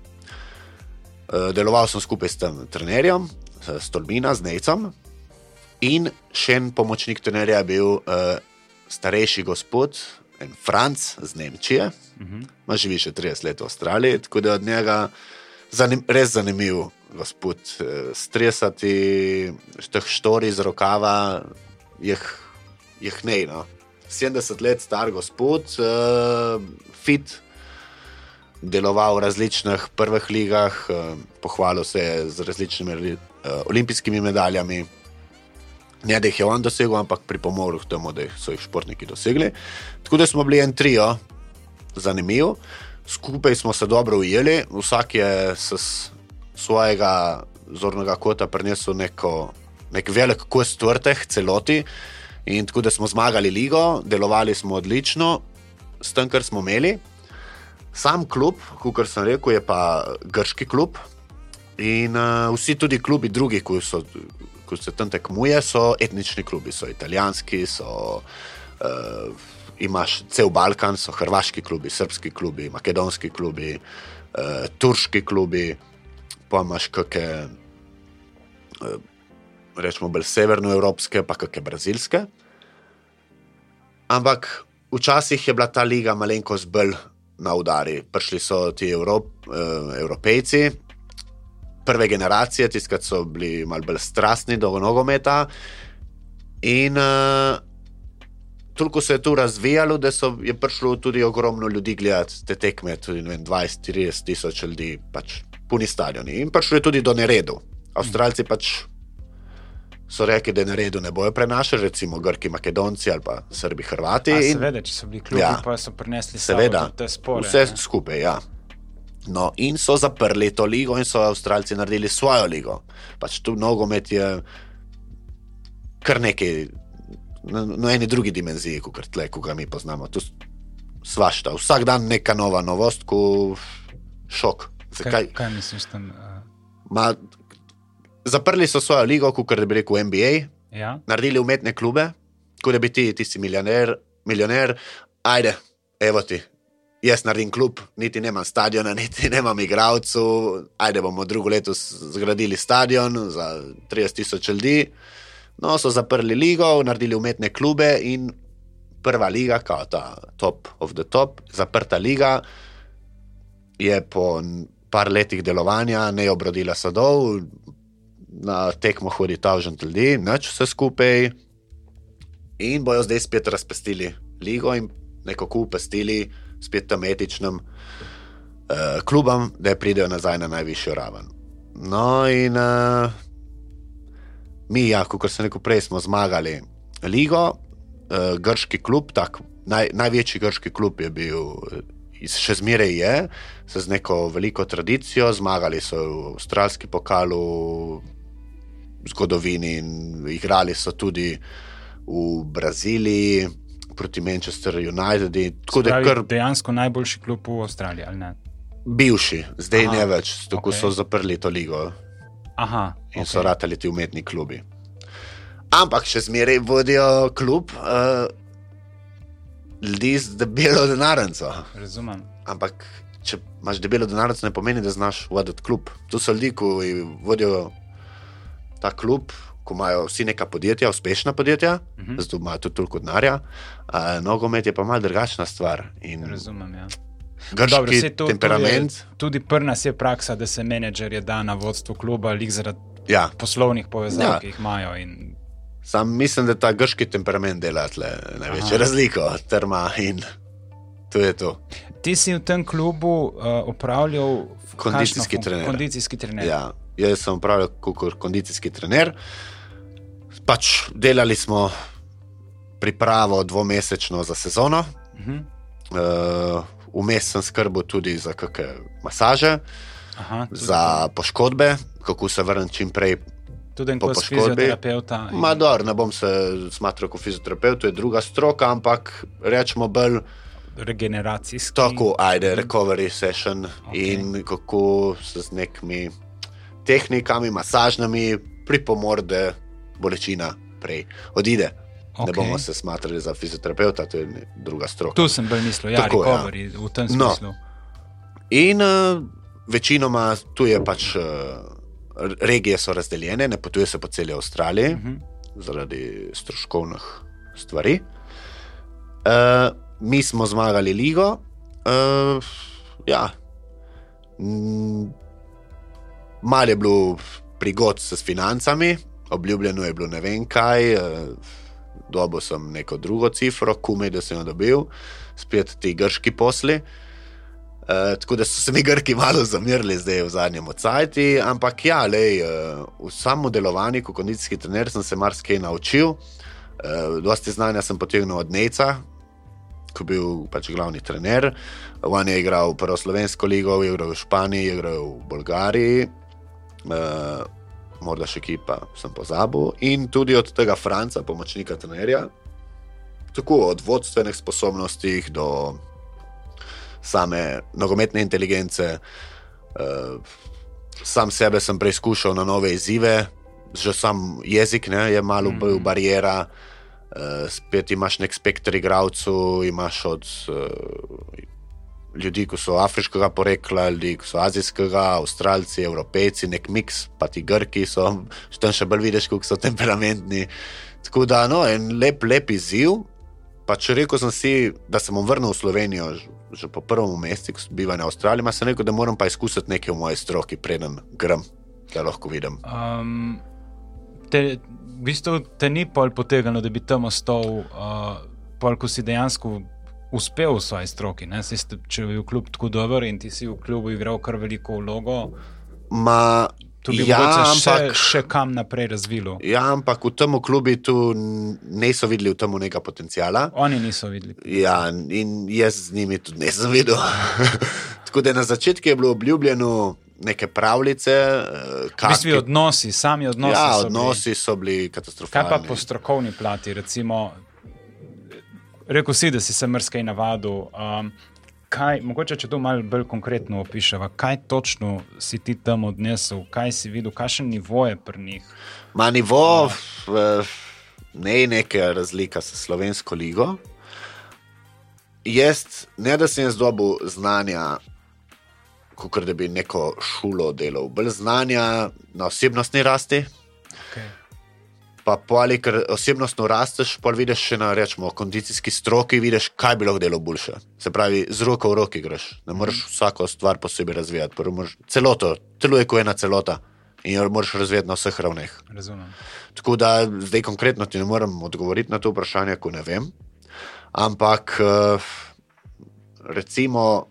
Eh, Deloval sem skupaj s tem trenerjem, s Stolmina, z Necom, in še en pomočnik trenerja je bil uh, starejši gospod, en Franc z Nemčije,
Mhm.
ima živi še 30 let v Avstraliji, tako da od njega zanim, res zanimiv gospod. eh, Stresati teh štori iz rokava, jih, jih ne. No. 70 let star gospod, uh, fit, deloval v različnih prvih ligah, uh, pohvalil se je z različnimi uh, olimpijskimi medaljami. Ne, da jih je on dosegel, ampak pripomoril k temu, da so jih športniki dosegli. Tako da smo bili en trio, zanimiv, skupaj smo se dobro ujeli, vsak je s svojega zornega kota prinesel neko, nek velik kos tvrteh celoti. In tako da smo zmagali ligo, delovali smo odlično, s tem, kar smo imeli. Sam klub, kot sem rekel, je pa grški klub. In uh, vsi tudi klubi, drugi, ki so ko se tam tekmuje, so etnični klubi, so italijanski, so, uh, imaš cel Balkan, so hrvaški klubi, srpski klubi, makedonski klubi, uh, turški klubi, pa imaš kakšne, uh, rečemo, bolj severnoevropske, pa kakšne brazilske. Ampak včasih je bila ta liga malenkost bolj na udari. Prišli so ti Evrop, uh, evropejci, prve generacije, tisti, ki so bili malo bolj strastni do nogometa. In uh, toliko se je tu razvijalo, da so, je prišlo tudi ogromno ljudi gledati te tekme, tudi 20-30 tisoč ljudi, pač puni stadioni. In prišlo je tudi do neredu. Avstralci pač so rekli, da neredu ne bojo prenašali, recimo Grki, Makedonci ali pa Srbi, Hrvati.
A, seveda, če so bili klubi, ja, pa so prinesli
seveda,
te spore.
Vse ne? skupaj, ja. No, in so zaprli to ligo, in so Avstralci naredili svojo ligo. Pač tu nogomet je kar nekaj, na, na eni drugi dimenziji, kot tle, ko ga mi poznamo. Tu svašta, vsak dan neka nova novost, ko šok.
Zakaj? Kaj, kaj misliš tam? Uh...
Ma, zaprli so svojo ligo, kot bi rekel NBA,
ja?
naredili umetne klube, kot da bi ti, ti si milijoner, milijoner, ajde, evo ti jaz naredim klub, niti nemam stadiona, niti nemam igralcev. Ajde, bomo drugo leto zgradili stadion za 30 tisoč ljudi. No, so zaprli ligo, naredili umetne klube in prva liga, kot ta top of the top, zaprta liga, je po par letih delovanja ne obrodila sadov, na tekmo hodi ta užen ljudi, noč vse skupaj. In bojo zdaj spet razpestili ligo in neko kupestili spet tam etičnim uh, klubom, da pridejo nazaj na najvišjo raven. No, in uh, mi, ja, kot sem rekel prej, smo zmagali ligo, uh, grški klub, tak, naj, največji grški klub je bil. Še zmeraj je, z neko veliko tradicijo, zmagali so v avstralski pokalu, v zgodovini, in igrali so tudi v Braziliji, proti Manchester United.
Pravi, kar... Dejansko najboljši klub v Avstraliji.
Bivši, zdaj Aha, ne več, tako okay. so zaprli to ligo.
Aha,
in okay. so ratali ti umetni klubi. Ampak še zmeraj vodijo klub uh, ljudi z debelo denarnico.
Razumem.
Ampak če imaš debelo denarnico, ne pomeni, da znaš voditi klub. Tu so ljudi, ki vodijo ta klub, ko imajo vsi neka podjetja, uspešna podjetja, uh mhm. -huh. zato imajo tudi toliko denarja. Uh, nogomet je pa mal drugačna stvar. In
Razumem. Ja.
Dobro, to, temperament.
To je, tudi pri nas je praksa, da se menedžerje da na vodstvo kluba, ali zaradi ja. poslovnih povezav, ja. ki jih imajo. In...
Sam mislim, da ta grški temperament dela največjo razliko, trma in to je to.
Ti si v tem klubu uh, upravljal
kondicijski trener.
Kondicijski trener.
Ja, jaz sem upravljal kot kondicijski trener. Pač delali smo pripravo dvomesečno za sezono, uh -huh. uh, vmes sem skrbel tudi za kakšne masaže, Aha, za poškodbe, kako se vrniti čim prej.
Tudi po poškodbi. In...
Mador, ne bom se smatral kot fizioterapevt, to je druga stroka, ampak rečemo bolj.
Regeneracijski.
Tako, ajde, recovery session okay. in kako se z nekimi tehnikami, masažnami pripomore bolečina prej odide. Okay. Ne bomo se smatrali za fizioterapeuta, to je druga stroka.
Tu sem bil mislil, da je to v tem no. smislu. No.
In uh, večinoma tu je pač uh, regije so razdeljene, ne potuje se po celi Avstraliji uh. -huh. zaradi stroškovnih stvari. Uh, mi smo zmagali ligo. Uh, ja. Mal je bilo prigod s financami, obljubljeno je bilo ne vem kaj, uh, dobil sem neko drugo cifro, kume, da sem jo dobil, spet ti grški posli. Uh, tako da so se mi Grki malo zamirili zdaj v zadnjem odcajti, ampak ja, lej, uh, v samem delovanju kot kondicijski trener sem se marsikaj naučil. Uh, dosti znanja sem potegnil od Neca, ko je bil pač glavni trener. On je igral prvo slovensko ligo, je igral v Španiji, je igral v Bolgariji, uh, morda še kipa, sem pozabil. In tudi od tega Franca, pomočnika trenerja, tako od vodstvenih sposobnosti do same nogometne inteligence. Uh, sam sebe sem preizkušal na nove izzive, že sam jezik ne, je malo bolj mm -hmm. barijera. Uh, spet imaš nek spektr igralcev, imaš od uh, ljudi, ki so afriškega porekla, ljudi, ki so azijskega, avstralci, evropejci, nek miks, pa ti grki so, tam še bolj vidiš, kako so temperamentni. Tako da, no, en lep, lep izziv. Pa če rekel sem si, da se bom vrnil v Slovenijo, že po prvem mesecu bivanja v Avstraliji, ima se rekel, da moram pa izkusiti nekaj v moji stroki, preden grem, da lahko vidim. Um,
te, v bistvu te ni pol potegnilo, da bi tam ostal, uh, pol, ko si dejansko uspel v svoji stroki. Ste, če bi bil kljub tako dober in ti si v klubu igral kar veliko vlogo.
Ma,
To bi ja, ampak, še, še kam naprej razvilo.
Ja, ampak v tem klubu niso videli v tem nekega potencijala.
Oni niso videli.
Ja, in jaz z njimi tudi nisem videl. Tako da na začetku je bilo obljubljeno neke pravljice.
Kaj eh, so odnosi, sami odnosi?
Ja, so odnosi bili, so bili katastrofalni.
Kaj pa po strokovni plati? Recimo, rekel si, da si se mrskaj navadil. Um, kaj, mogoče če to malo bolj konkretno opišemo, kaj točno si ti tam odnesel, kaj si videl, kakšen nivo je pri njih?
Ma nivo, ja. ne je neka razlika s slovensko ligo. Jaz, ne da sem jaz dobil znanja, kot da bi neko šolo delal, bolj znanja na osebnostni rasti. Pa poli, ker osebnostno rasteš, pa vidiš še na rečemo, kondicijski stroki, vidiš, kaj bi lahko delo boljše. Se pravi, z roko v roki greš, ne moreš mm. vsako stvar posebej razvijati. Moraš, celoto, telo je kot ena celota in jo moraš razvijati na vseh ravneh.
Razumem.
Tako da zdaj konkretno ti ne morem odgovoriti na to vprašanje, ko ne vem. Ampak eh, recimo,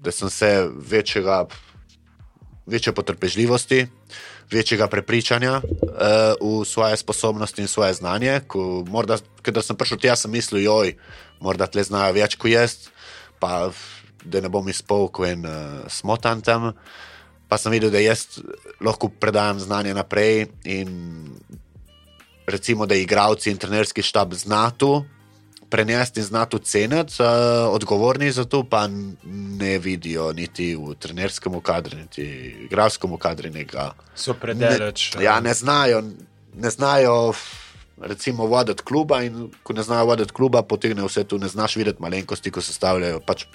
da sem se večjega, večje potrpežljivosti večjega prepričanja uh, v svoje sposobnosti in svoje znanje. Ko, morda, ker sem prišel tja, sem mislil, joj, morda tle znajo več kot jaz, pa da ne bom izpol, ko en uh, smotan tam. Pa sem videl, da jaz lahko predajam znanje naprej in recimo, da igravci in trenerski štab znajo prenesti in znati ceniti, uh, odgovorni za to pa ne vidijo niti v trenerskem kadru, niti v igralskem kadru.
So predaleč.
Ne, ja, ne znajo, ne znajo recimo, voditi kluba in ko ne znajo voditi kluba, potegne vse to, ne znaš videti malenkosti, ko se stavljajo. Pač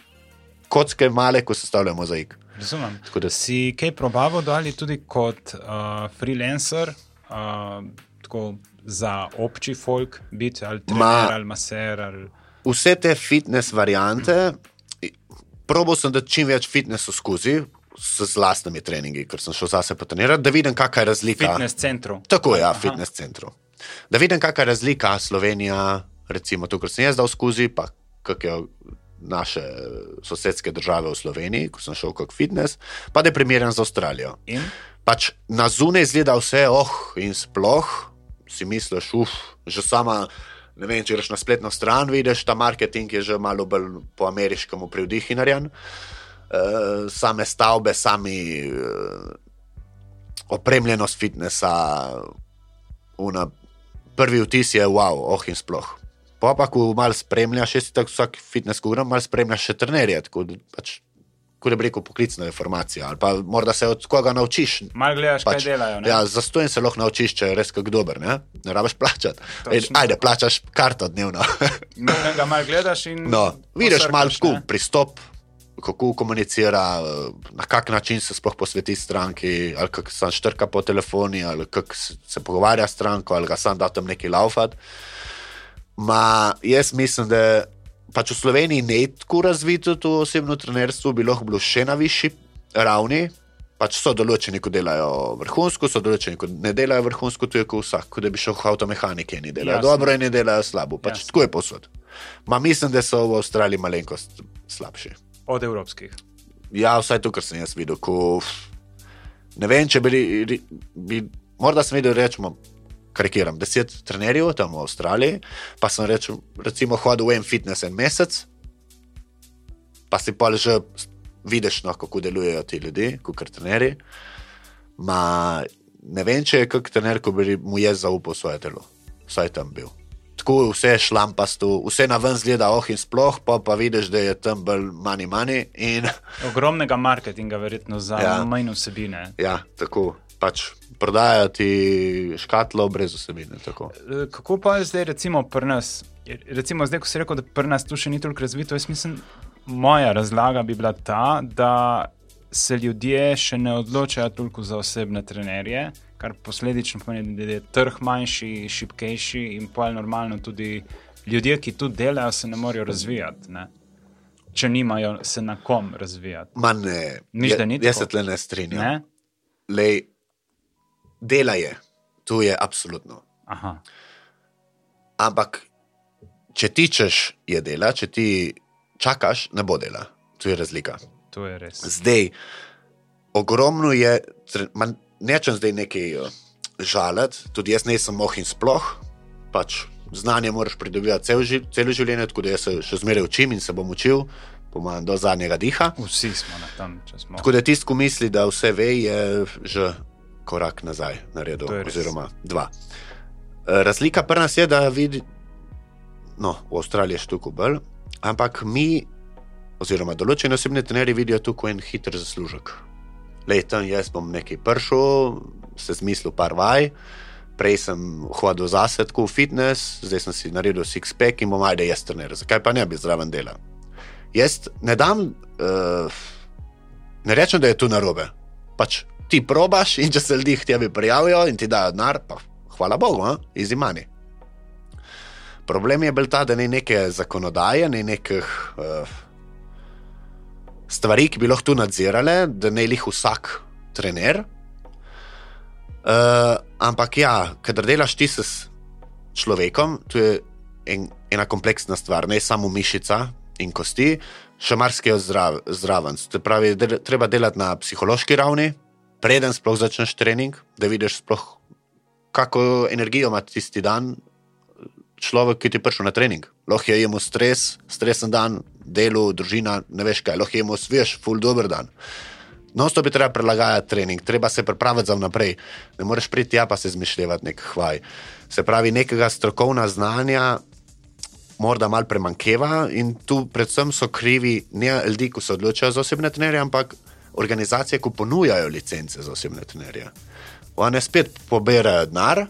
Kocke male, ko se stavljajo mozaik.
Razumem. Da... Si kaj probavo dali tudi kot uh, freelancer, uh, tako za obči folk, biti ali trener Ma, ali maser. Ali...
Vse te fitness variante, probo sem da čim več fitnessa skozi. S vlastnimi treningi, ker sem šel zase potrenirati, da vidim, kakšna je razlika.
Fitness centru.
Tako je, ja, fitness centru. Da vidim, kakšna je razlika Slovenija, recimo to, kar sem jaz dal skozi, pa kakšne naše sosedske države v Sloveniji, ko sem šel kot fitness, pa da je primeren za Avstralijo. In? Pač na zunaj izgleda vse, oh, in sploh, si misliš, uf, že sama. Ne vem, če greš na spletno stran, vidiš, ta marketing je že malo bolj po ameriškem privdihi narejen. Uh, same stavbe, sami uh, opremljenost fitnesa, una, prvi vtis je wow, oh in sploh. Pa pa, ko malo spremljaš, še si tako vsak fitness, greš, malo spremljaš še trenerje. Tako, pač, kot je rekel, poklicna informacija. Ali pa morda se od koga naučiš.
Malo gledaš, pač, kaj delajo.
Ja, Zato se lahko naučiš, če je res kako dober. Ne, ne rabiš plačati. Ajde, plačaš karto dnevno.
Ga malo gledaš in.
No, vidiš malo skup pristop. Kako komunicira, na kak način se sploh posveti stranki, ali kako se štrka po telefoni, ali kako se pogovarja s stranko, ali ga sam da tam neki laufat. Ma, jaz mislim, da pač v Sloveniji ne tako razvito to osebno trenerstvo, bi lahko bilo še na višji ravni, Pač so določeni, ko delajo vrhunsko, so določeni, ko ne delajo vrhunsko, tu je kot vsak, kot da bi šel v avtomehanike, eni delajo
Jasno.
dobro, eni delajo slabo. Pač
Jasno.
tako je posod. Ma mislim, da so v Avstraliji malenkost slabši.
Od evropskih.
Ja, vsaj to, kar sem jaz videl. Ko, ne vem, če bi, bi morda sem videl, rečemo, karikiram, deset trenerjev tam v Avstraliji, pa sem rečem, recimo hodil v en fitness en mesec, pa si pa že vidiš, no, kako delujejo ti ljudje, kot trenerji. Ma, ne vem, če je kak trener, ko bi mu jaz zaupal svoje telo, vsaj tam bil. Tako vse je šlampasto, vse na ven zgleda, oh in sploh, pa pa vidiš, da je tam bolj mani mani. In
Ogromnega marketinga, verjetno za. Ja. manj vsebine.
ja, tako pač prodajajo ti škatlo brez vsebine. Tako.
E, Kako pa je zdaj, recimo, pri nas? Recimo, zdaj, ko si rekel, da pri nas tu še ni toliko razvito, jaz mislim, moja razlaga bi bila ta, da se ljudje še ne odločajo toliko za osebne trenerje, kar posledično pomeni, da je trg manjši, šipkejši in pa je normalno tudi ljudje, ki tu delajo, se ne morejo razvijati. Ne? Če nimajo se na kom razvijati.
Ma ne,
Misliš, da ni
jaz se tle ne strinjam.
Ne?
Lej, dela je, tu je absolutno.
Aha,
Ampak, če tičeš, je dela, če ti čakaš, ne bo dela. Tu je razlika.
to je res.
Zdaj, ogromno je, tre- ma nečem zdaj nekaj uh, žaliti, tudi jaz nisem moh in sploh. Pač znanje moraš pridobivati cel, ži- celo življenje, tako da jaz se še zmeraj učim in se bom učil, pomagam do zadnjega diha.
Vsi smo na tem, če smo.
Tako da tisti, ki misli, da vse ve, je že korak nazaj naredil,
To
oziroma dva. E, Razlika pri nas je, da vidi, no, v Avstraliji je štuko bolj, ampak mi, oziroma določeni osebni trenerji vidijo tu kot en hiter zaslužek. Lej, tam jaz bom nekaj pršel, se zmislil par vaj. Prej sem hodil zase tako v fitness, zdaj sem si naredil six-pack in bom ajde jaz trener. Zakaj pa ne bi zraven delal? Jaz ne dam, uh, ne rečem, da je tu narobe. Pač ti probaš in če se ljudje tebi prijavijo in ti dajo denar, pa hvala Bogu, izimani. Problem je bil ta, da ni neke zakonodaje, ni nekih uh, stvari, ki bi lahko tu nadzirale, da ne jih vsak trener. Uh, ampak ja, kadar delaš ti s človekom, to je en, ena kompleksna stvar, ne samo mišica in kosti, še marsikaj zdrav, zraven. Se pravi, del, treba delati na psihološki ravni, preden sploh začneš trening, da vidiš sploh, kako energijo ima tisti dan človek, ki ti je prišel na trening. Lahko je imel stres, stresen dan, delo, družina, ne veš kaj, lahko je imel svež, full dober dan. No, to bi treba prilagajati trening, treba se pripraviti za vnaprej. Ne moreš priti tja pa se zmišljati nek hvaj. Se pravi, nekega strokovna znanja morda malo premankeva in tu predvsem so krivi ne ljudje, ki se odločajo za osebne trenerje, ampak organizacije, ki ponujajo licence za osebne trenerje. One spet poberajo denar,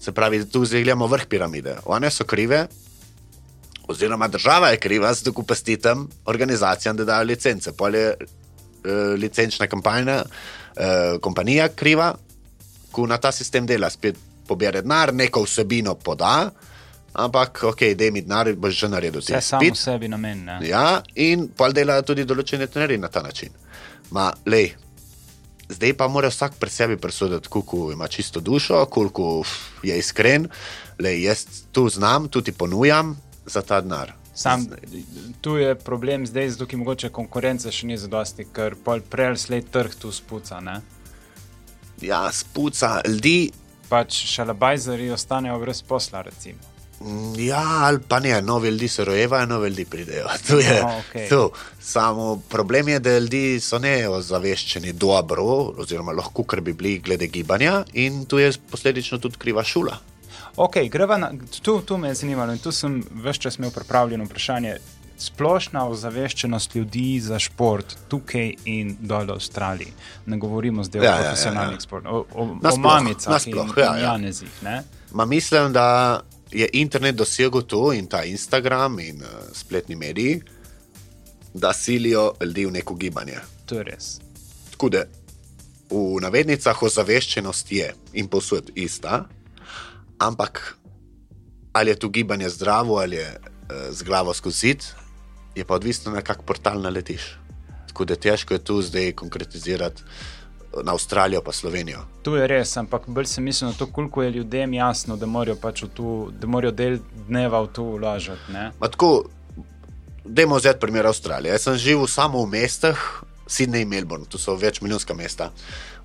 se pravi, tu zdaj gledamo vrh piramide. One so krive, oziroma država je kriva, pasti tam organizacijam, da dajo licence. Pol je eh, licenčna kampanja, eh, kompanija kriva, ko na ta sistem dela, spet pobere denar, neko vsebino poda, ampak ok, da mi denar boš že naredil. ti
Vse samo sebi namen. Ne?
Ja, in pol delajo tudi določene trenerji na ta način. Ma, lej, zdaj pa mora vsak pri sebi presoditi, koliko ima čisto dušo, koliko je iskren. Lej, jaz tu znam, tu ti ponujam za ta denar.
Sam, tu je problem zdaj, zato ker mogoče konkurence še ni zadosti, ker prej ali slej trg tu spuca. Ne?
Ja, spuca ljudi.
Pač šalabajzeri ostanejo brez posla, recimo.
Ja, ali pa ne, novi ljudi se rojevajo, novi ljudi pridejo. To je,
No, okej.
to. Samo problem je, da ljudje so ne ozaveščeni dobro, oziroma lahko, kar bi bili glede gibanja, in tu je posledično tudi kriva šula.
Ok, na, tu, tu me je zanimalo in tu sem več čas imel pripravljeno vprašanje. Splošna ozaveščenost ljudi za šport tukaj in dol v Avstraliji. Ne govorimo zdaj
Ja,
o
ja, ja,
profesionalnih
ja.
športih, o, o, o
Nasploh,
mamicah
nasploh,
in,
ja,
in
ja.
janezih. Ne?
Ma mislim, da je internet dosegel to in ta Instagram in uh, spletni mediji, da silijo ljudi v neko gibanje.
To je res.
Tako da v navednicah ozaveščenost je in posod ista, ampak ali je to gibanje zdravo ali je uh, z glavo skozi zid, je pa odvisno na kak portal naletiš. Tako da težko je tu zdaj konkretizirati. Na Avstralijo pa Slovenijo.
Tu je res, ampak bolj sem mislil na to, koliko je ljudem jasno, da morajo, pač tu, da morajo del dneva v to.
Ma Tako, dajmo vzeti primer Avstralije. Jaz sem živel samo v mestih, Sydney in Melbourne, to so večmilijonska mesta.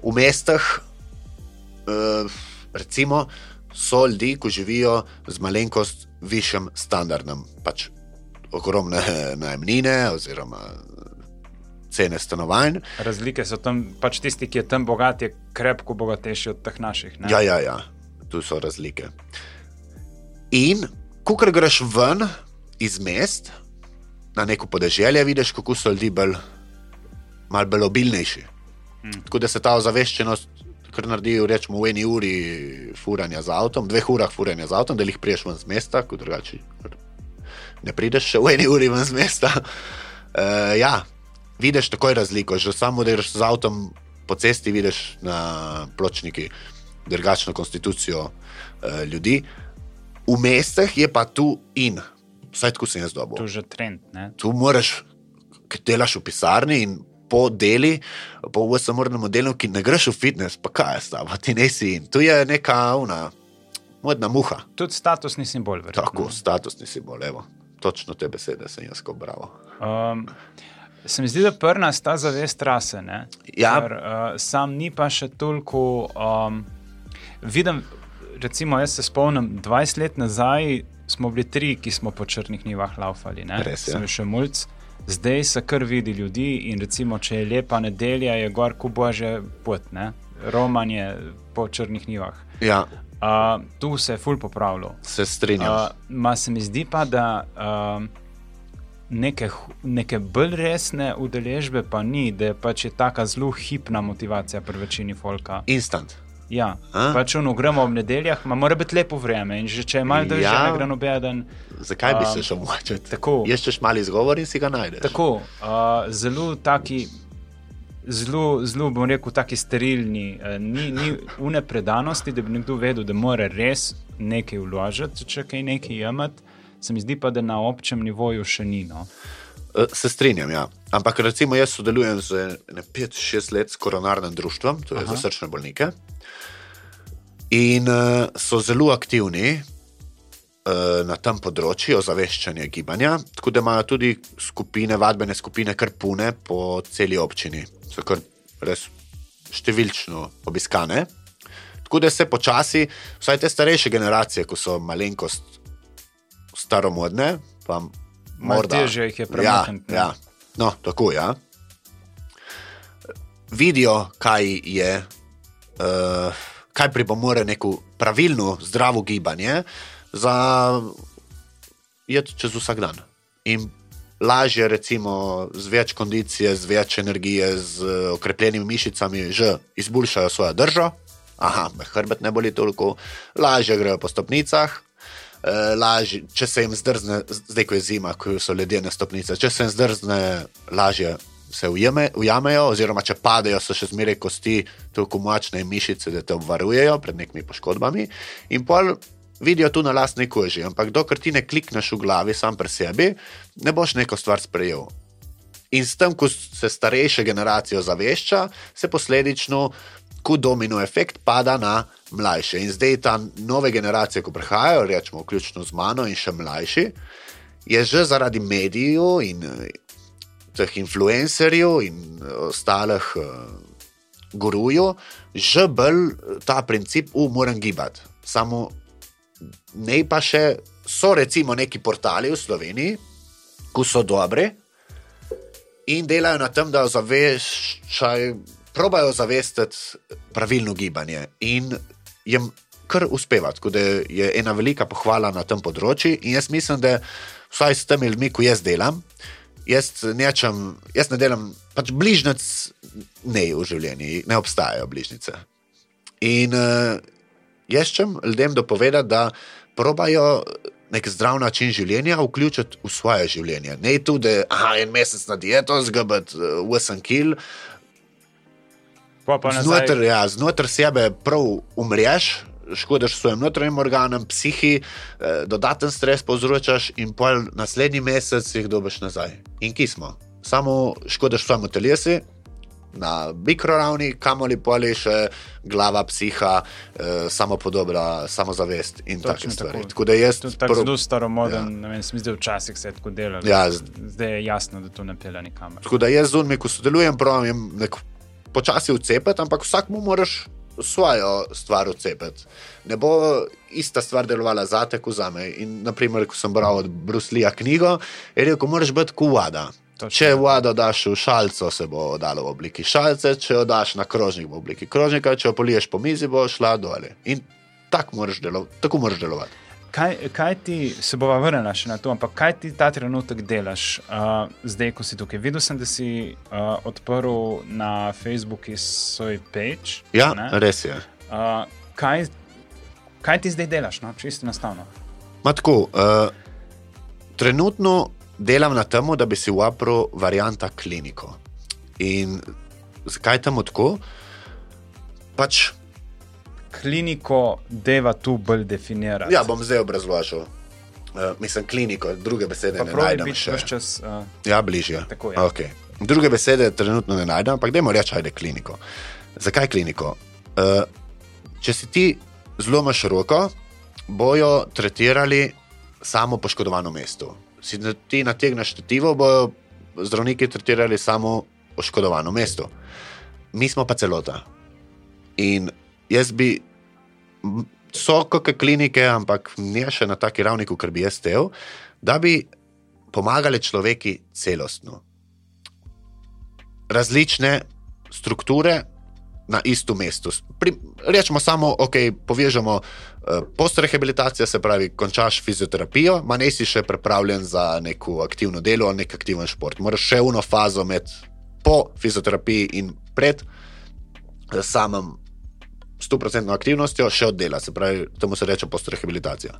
V mestih, eh, recimo, so ljudje, ki živijo z malenkost višjim standardom, pač ogromne najemnine oziroma cene stanovanj.
Razlike so tam, pač tisti, ki je tam bogat, je krepko bogatejši od teh naših. ne.
Ja, ja, ja, tu so razlike. In, ko greš ven iz mest, na neko podeželje, vidiš, kako so ljudje bolj, malo bolj obilnejši.
Mm.
Tako da se ta ozaveščenost, kar naredijo, rečemo, v eni uri furanja z avtom, dveh urah furanja z avtom, da jih priješ ven z mesta, kot drugače. Ne prideš še v eni uri ven z mesta. Uh, ja, vidiš takoj razliko, že samo da greš z avtom po cesti, vidiš na pločniki drugačno konstitucijo uh, ljudi. V mestih je pa tu in, vsaj tako sem jaz dobil.
Tu je že trend. Ne?
Tu moraš, ki delaš v pisarni in po deli, po vsemornem delu, ki ne greš v fitness, pa kaj je stava, ti nesi in. Tu je neka una, modna muha.
Tudi statusni simbol. verjetno.
Tako, statusni simbol, evo. Točno te besede sem jaz ko bravo.
Um, se mi zdi, da prna sta zavest rase. Ne?
Ja.
Ker, uh, sam ni pa še toliko. Um, vidim, recimo, jaz se spomnim, 20 let nazaj smo bili tri, ki smo po črnih nivah laufali. Ne?
Res je.
Sem še mulj. Zdaj se kar vidi ljudi in recimo, če je lepa nedelja, je gor kubo že pot, ne? romanje po črnih nivah.
Ja,
Uh, tu se je ful popravilo.
se strinjam.
Uh, ma se mi zdi pa, da um, neke, neke bolj resne udeležbe pa ni, da je pač je taka zelo hipna motivacija pri večini folka.
Instant.
Ja,
A?
pač ono gremo ob nedeljah, ma mora biti lepo vreme in že če je malo držje,
Ja.
ja. gre noben.
Zakaj bi
Um,
se šel močiti?
tako.
Iščeš mali izgovor in si ga najdeš.
Tako, uh, zelo taki. Zelo, zelo bom rekel, tako sterilni, eh, ni, ni une predanosti, da bi nekdo vedel, da mora res nekaj vložiti, če kaj nekaj jemati. Se mi zdi pa, da na občem nivoju še ni. No.
Eh, Se strinjam, ja. Ampak recimo jaz sodelujem z 5-6 let s koronarnim društvom, to je
Aha.
za srčne bolnike. In uh, so zelo aktivni uh, na tem področju ozaveščanja gibanja, tako da imajo tudi skupine, vadbene skupine, kar pune po celi občini. So kar res številčno obiskane. Tako da se počasi, vsaj te starejše generacije, ko so malenkost staromodne, pa morda
težje jih je premakniti, ne.
Ja, ja. No, tako je. Ja. Vidijo, kaj je, uh, kaj pripomore neko pravilno, zdravo gibanje za jeti čez vsak dan. In lažje, recimo, z več kondicije, z več energije, z okrepljenimi mišicami, že izboljšajo svojo držo. Aha, me hrbet ne boli toliko, lažje grejo po stopnicah. Uh, lažje, če se jim zdrzne, zdaj ko je zima, ko so ledene stopnice, če se jim zdrzne, lažje se ujame, ujamejo, oziroma če padejo, so še zmeraj kosti toliko močne mišice, da te obvarujejo pred nekimi poškodbami. In pol vidijo tu na lastni koži. Ampak dokler ti ne klikneš v glavi sam pri sebi, ne boš neko stvar sprejel. In s tem, ko se starejše generacije ozavešča, se posledično, ko domino efekt pada na mlajše. In zdaj ta nove generacije, ko prihajajo, rečemo, vključno z mano in še mlajši, je že zaradi medijev in eh, teh influencerjev in eh, ostalih uh, gurujev, že bolj ta princip, u moram gibati. Samo ne pa še so recimo neki portali v Sloveniji, ki so dobri in delajo na tem, da ozaveščajo, probajo zavestiti pravilno gibanje in jim kar uspeva. Tako da je ena velika pohvala na tem področju in jaz mislim, da vsaj s temi ljudmi, ko jaz delam, jaz, nečem, jaz ne delam, pač bližnjic ne v življenju, ne obstajajo bližnjice. In uh, jaz čem ljudem dopovedati, da probajo nek zdrav način življenja vključiti v svoje življenje. Ne tu, da aha, en mesec na dieto, zgabati uh, 8 kg,
Pa pa nazaj,
znotraj, ja, znotraj sebe prav umreš. Škodiš svojim notranjim organom, psihi, eh, dodaten stres povzročaš, in pol naslednji mesec jih dobiš nazaj. In ki smo? Samo škodiš svojemu telesu, na mikroravni, kamoli poli še glava, psiha, eh, samopodobra, samozavest in
Točno
take stvari.
tako.
Tako da jaz
To je tako zelo staromoden,
Ja.
ne vem, se mi zdi, včasih se tako delalo.
Ja,
Zdaj je jasno, da to ne pelje nikamor.
Tako da jaz z unmi, ko sodelujem, pravim, nek počasi vcepeti, ampak vsak mu moraš svojo stvar vcepeti. Ne bo ista stvar delovala za te, kot za me. In, naprimer, ko sem bral od Bruslija knjigo, je rekel, moraš biti kot voda.
Točno.
Če vodo daš v šalco, se bo dalo v obliki šalce, če jo daš na krožnik v obliki krožnika, če jo poliješ po mizi, bo šla dole. In tako moraš, delo, tako moraš delovati.
Kaj, kaj ti, se bova vrnila še na to, ampak kaj ti ta trenutek delaš, uh, zdaj, ko si tukaj? Videl sem, da si uh, odprl na Facebooku svoj page.
Ja,
ne?
res je.
Uh, kaj, kaj ti zdaj delaš, no? čisto enostavno?
Ma tako, uh, trenutno delam na tem, da bi si uporil varianta kliniko. In zakaj temu tako? Pač,
Kliniko deva tu bolj definirati.
ja, bom zdaj obrazložil. Uh, mislim, kliniko, druge besede
pa
ne najdem še.
čas. Uh,
Ja, bližje.
Tako je.
Okay. Druge besede trenutno ne najdem, ampak dajmo reči, ajde kliniko. Zakaj kliniko? Uh, če si ti zlomaš roko, bojo tretirali samo poškodovano mesto. Si ti nategneš štetivo, bojo zdravniki tretirali samo poškodovano mesto. Mi smo pa celota. In jaz bi, so kakšne klinike, ampak ne še na taki ravni, kot bi jaz tev, da bi pomagali človeki celostno. Različne strukture na istem mestu. Rečemo samo, ok, povežemo uh, postrehabilitacijo, se pravi, končaš fizioterapijo, ma ne si še pripravljen za neko aktivno delo nek aktiven šport. Moraš še eno fazo med po fizioterapiji in pred eh, samim 100% aktivnostjo še oddela, se pravi, temu se reče postrehabilitacija.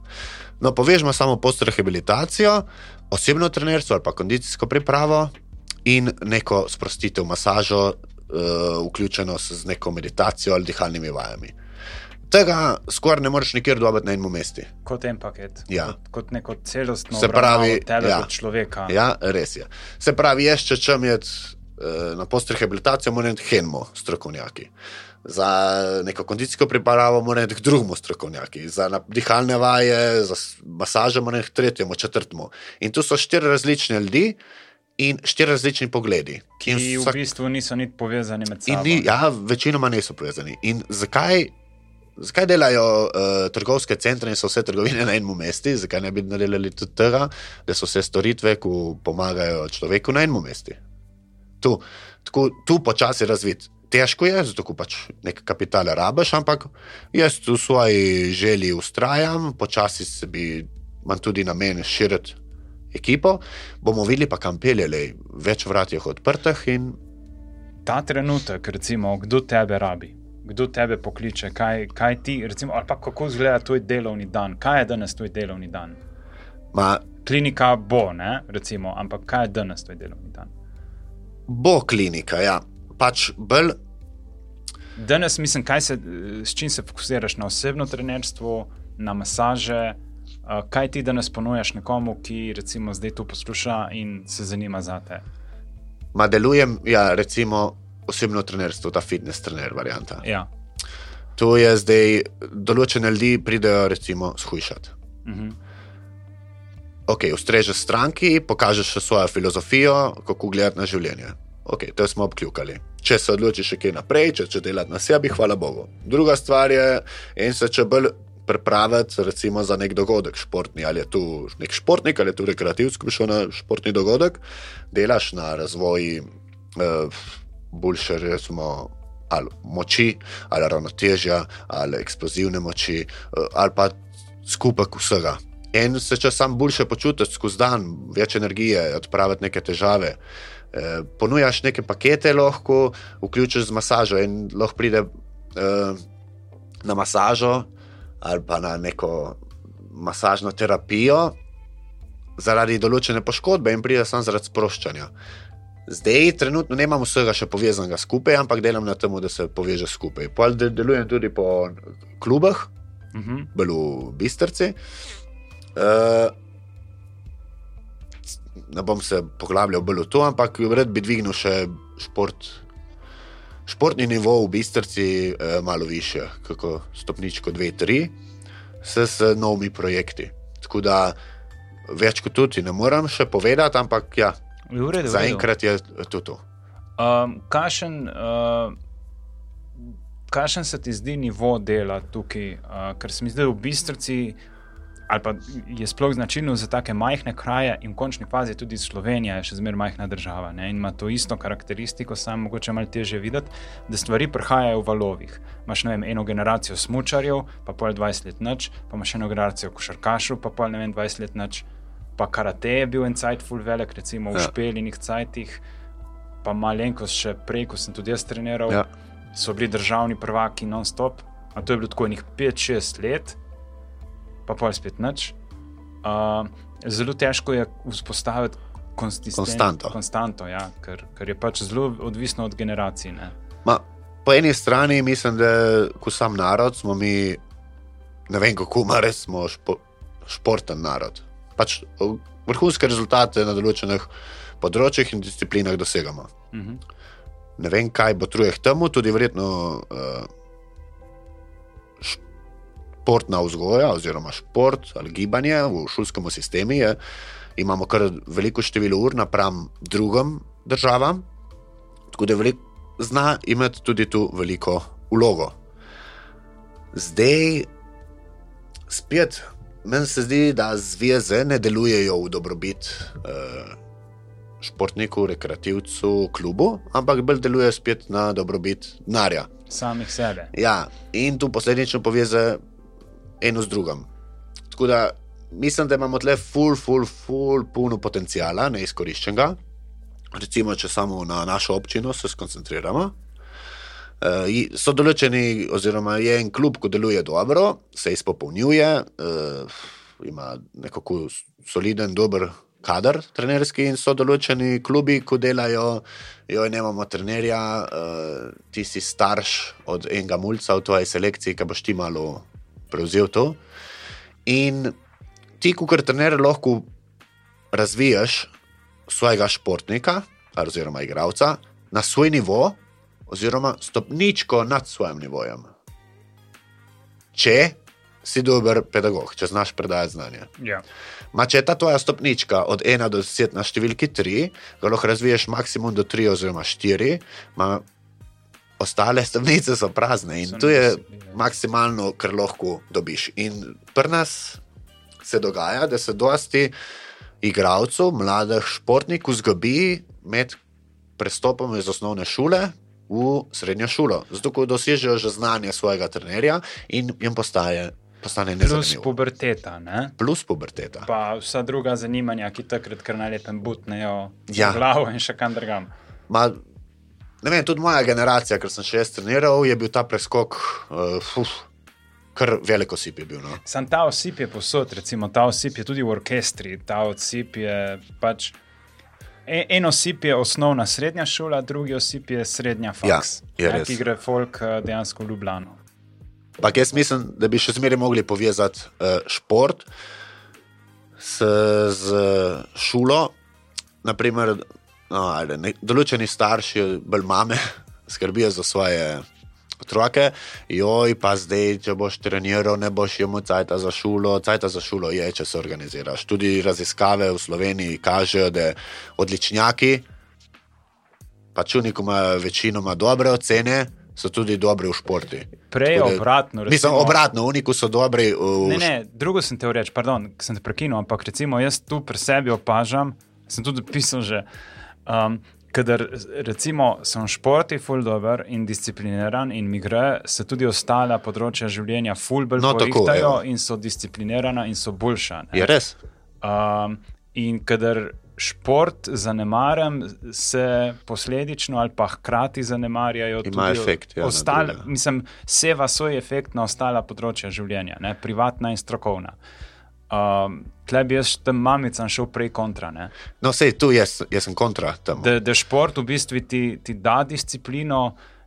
No, povežemo samo postrehabilitacijo, osebno trenerstvo ali pa kondicijsko pripravo in neko sprostitev, masažo, uh, vključeno s- z neko meditacijo ali dihalnimi vajami. Tega skoraj ne moreš nikjer dobiti na enem mestu.
kot en paket.
Ja.
Kot, kot neko celostno
Se pravi,
tebe
ja.
kot človeka.
Ja, res je. Se pravi, jaz če čem jed eh, na postrehabilitacijo, moram iti henmo strokovnjaki. Za neko kondicijsko pripravo iti k drugemu strokovnjaki, za dihalne vaje, za masaže iti k tretjemu, četrtemu. In tu so štiri različne ljudi in štiri različni pogledi.
Ki
In
v
vsak-
bistvu niso niti povezani med sabo.
ni, ja, večinoma niso povezani. In zakaj, zakaj delajo uh, trgovske centre in so vse trgovine na enem mestu, zakaj ne bi naredili tudi tega, da so vse storitve, ki pomagajo človeku na enem mestu? Tu, tako, tu počasi razviti. Težko je, zato pač nekaj kapitala rabiš, ampak jaz v svoji želji ustrajam, počasi se bi, imam tudi namen širiti ekipo, bomo videli pa kam peljali, več vrat je odprtih in
Ta trenutek, recimo, kdo tebe rabi, kdo tebe pokliče, kaj, kaj ti, recimo, ali pa kako izgleda tvoj delovni dan, kaj je danes tvoj delovni dan.
ma,
Klinika bo, ne, recimo, ampak kaj je danes tvoj delovni dan.
Bo klinika, ja. Pač bolj,
Danes mislim, kaj se, s čim se fokusiraš na osebno trenerstvo, na masaže. uh, Kaj ti danes ponujaš nekomu, ki recimo zdaj to posluša in se zanima za te?
ma delujem, ja, recimo osebno trenerstvo, ta fitness trener varianta.
Ja.
To je zdaj, določene ljudi pridejo, recimo, shujšati.
Mhm.
Ok, ustrežeš stranki, pokažeš svojo filozofijo, kako gledati na življenje. Ok, to smo obkljukali. Če se odločiš še kaj naprej, če če delati na sebi, hvala Bogu. Druga stvar je, en se če bolj pripraviti, recimo za nek dogodek športni, ali je tu nek športnik, ali je tu rekreativski, bi šel na športni dogodek, delaš na razvoju eh, boljše, recimo, ali moči, ali ravnotežja, ali eksplozivne moči, eh, ali pa skupek vsega. En se če sam boljše počutiš skozi dan, več energije, odpraviti neke težave. Eh, ponujaš neke pakete, lahko vključiš z masažo in lahko pride eh, na masažo ali pa na neko masažno terapijo zaradi določene poškodbe in pride sam zaradi sproščanja. Zdaj, trenutno ne imam vsega še povezanega skupaj, ampak delam na tem, da se poveže skupaj. Pol de- delujem tudi po klubah,
Mhm.
bolj v Bistrci. Uh, ne bom se poglabljal bolj v to, ampak rad bi dvignil še šport športni nivo v Bistrci je malo više, kako stopničko 2-3, s, s novimi projekti. Tako da več kot tudi ne morem še povedati, ampak ja,
V redu, v redu.
zaenkrat je to to.
Um, kašen, uh, kašen se ti zdi nivo dela tukaj? Uh, ker se mi zdi, da v Bistrci, ali pa je sploh značilno za take majhne kraje, in v končni fazi tudi Slovenija je še zmeraj majhna država ne, in ima to isto karakteristiko, samo mogoče malo teže videti, da stvari prihajajo v valovih. Imáš ne vem, eno generacijo smočarjev, pa pol 20 let noč, pa imaš eno generacijo košarkašov, pa pol ne vem 20 let noč. Pa karate je bil en cajt, full velik, recimo v
ja.
špeljenih cajtih, pa malenkost še prej, ko sem tudi jaz treniral,
Ja.
so bili državni prvaki non-stop, a to je bilo tako enih 5-6 let, pa pol spet nič. Uh, zelo težko je vzpostaviti
Konstanto.
konstanto ja, ker, ker je pač zelo odvisno od generacij. Ne?
Ma, po eni strani mislim, da kot sam narod smo mi, ne vem kako, res smo špo, športen narod. Pač vrhunske rezultate na določenih področjih in disciplinah dosegamo.
Uh -huh.
Ne vem, kaj bo truje k temu, tudi verjetno uh, športna vzgoja oziroma šport ali gibanje v šolskem sistemu je. Imamo kar veliko število ur napram drugim državam, tako da velik, zna imeti tudi tu veliko ulogo. Zdaj, spet, meni se zdi, da zveze ne delujejo v dobrobit uh, športniku, rekreativcu, klubu, ampak bolj delujejo spet na dobrobit denarja.
Samih sebe.
Ja, in tu posledično poveze eno z drugim. Tako da mislim, da imamo tle ful, ful, ful, puno potencijala neizkoriščenega. Recimo, če samo na našo občino se skoncentriramo. Uh, so določeni, oziroma je en klub, ki deluje dobro, se izpopolnjuje, uh, ima nekako soliden, dober kader, trenerski, in so določeni klubi, ki delajo, jo imamo trenerja, uh, ti si starš od enega mulca v tvoji selekciji, ki boš ti malo prevzel to. In ti, kot trener, lahko razvijaš svojega športnika, oziroma igralca, na svoj nivo, oziroma stopničko nad svojim nivojem. Če si dober pedagog, če znaš predajati znanje.
Ja.
Ma če je ta tvoja stopnička od 1 do 10 na številki 3, ga lahko razviješ maksimum do 3 oziroma 4, ma ostale stopnice so prazne in
So
to je
nedosegljene.
maksimalno, kar lahko dobiš. In pri nas se dogaja, da se dosti igralcev, mladih športnikov zgubi med prestopom iz osnovne šole. V srednjo šolo, zato ko dosežejo že znanje svojega trenerja in jim postaje, postane
Plus
nezanimivo.
puberteta. Ne?
Plus puberteta.
Pa vsa druga zanimanja, ki takrat kar najlepem butnejo
Ja.
glavo in še kam drugam.
Ma, vem, tudi moja generacija, ker sem še jaz treniral, je bil ta preskok, uh, fuf, kar veliko osip je bil. No.
Sam ta osip je posod, recimo ta osip je tudi v orkestri, ta osip je pač. e- En osip je osnovna srednja šola, drugi osip je srednja faks,
Ja, je
ne,
res.
ki gre folk eh, dejansko v Ljubljano.
Ampak jaz mislim, da bi še zmeraj mogli povezati uh, šport s, z šolo. Naprimer, no, ajde, ne, določeni starši, bolj mame, skrbijo za svoje otroke. Joj, pa zdaj, če boš treniral, ne boš imel cajta za šolo. Cajta za šolo je, če se organiziraš. Tudi raziskave v Sloveniji kažejo, da odličnjaki, pač oni, ko imajo večinoma dobre ocene, so tudi dobri v športu.
Prej
Tako da-
obratno.
Mislim, obratno, oni, ko so dobri v
Ne, ne, drugo sem te reči, pardon, sem te prekinil, ampak recimo jaz tu pri sebi opažam, sem tudi pisal že. Um, Kadar recimo, sem v športu ful dober in discipliniran, in mi gre, se tudi ostala področja življenja ful bolj
No, tako,
porihtajo
evo.
in so disciplinirana in so boljša. ne.
Je res.
Um, in kadar šport zanemarjam, se posledično ali pa hkrati zanemarjajo
Ima
tudi
efekt, ja,
ostale, mislim, seva svoj efekt na ostala področja življenja, ne, privatna in strokovna. Um, Tle bi jaz tem mamicam šel prej kontra. Ne.
No, sej tu jaz, jaz sem kontra.
Da, da šport v bistvu ti, ti da disciplino,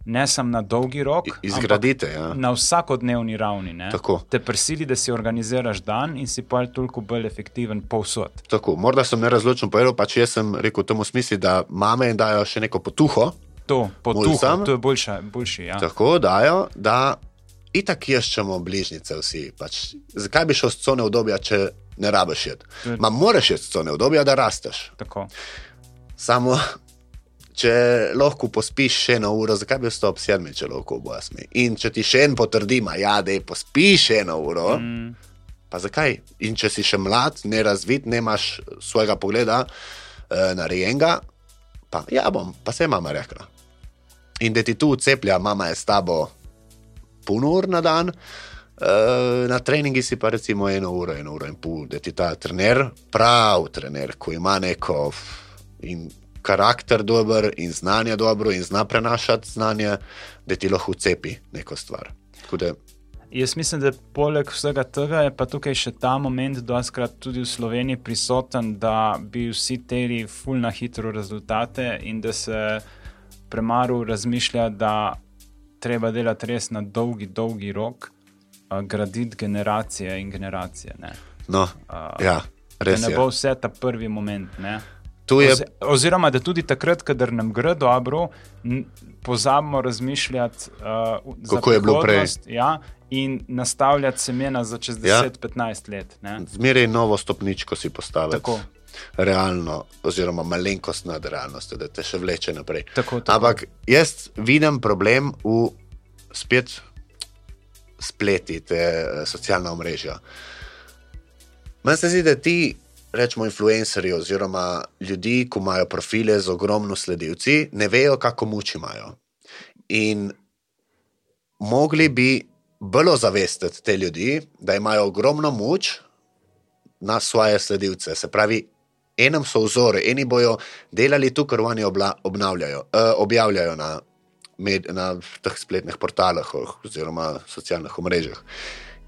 ne samo na dolgi rok,
izgradite, ja.
na vsakodnevni ravni. Te prisili, da si organiziraš dan in si pa toliko bolj efektiven povsod.
Tako, morda sem nerazločen povedal, pač jaz sem rekel v tem smislu, da mame dajo še neko potuho,
To, po
mulcam.
to je boljša, boljši. Ja.
Tako dajo, da itak ješčemo bližnjice vsi. Pač, zakaj bi šel s cone obdobja, če ne rabiš jed?
Je-
Ma moraš jesti s cone obdobja, da rasteš.
Tako.
Samo, če lahko pospiš še eno uro, zakaj bi vstal ob sedmi, če lahko ob osmi? In če ti še en potrdi, ma ja, da je pospiš eno uro, mm. pa zakaj? In če si še mlad, nerazvit, nemaš svojega pogleda eh, narejenega, pa ja bom, pa se je mama rekla. In da ti tu ceplja, mama je s tabo ur na dan. Uh, na treningi si pa recimo eno uro, eno uro in pol, da ti ta trener, prav trener, ko ima neko in karakter dober, in znanje dobro, in zna prenašati znanje, da ti lahko cepi neko stvar. Da,
Jaz mislim, da poleg vsega tega je pa tukaj še ta moment, da je tudi v Sloveniji prisoten, da bi vsi teli ful na hitro rezultate in da se premalo razmišlja, da treba delati res na dolgi, dolgi rok, a, graditi generacije in generacije. Ne?
no,
A,
ja,
Da
res
ne
je.
bo vse ta prvi moment. Ne?
Tu je
Oz, oziroma, da tudi takrat, kadar nam gre dobro, pozabimo razmišljati, uh,
Kako je bilo prej.
Ja, in nastavljati semena za čez
Ja.
10-15 let. Ne?
zmeraj novo stopničko si postaviti.
Tako.
Realno, oziroma malenkost nad realnostjo, da te še vleče naprej.
Tako, tako.
Ampak jaz vidim problem v spet spleti te eh, socialna omrežja. Meni se zdi, da ti, rečemo, influencerji oziroma ljudi, ki imajo profile z ogromno sledilci, ne vejo, kako moč imajo. In mogli bi bolj ozavestiti te ljudi, da imajo ogromno moč na svoje sledilce. Se pravi, enem so vzori, eni bojo delali to, kar oni obla, obnavljajo, uh, objavljajo na, med, na teh spletnih portalih oziroma socialnih omrežjih.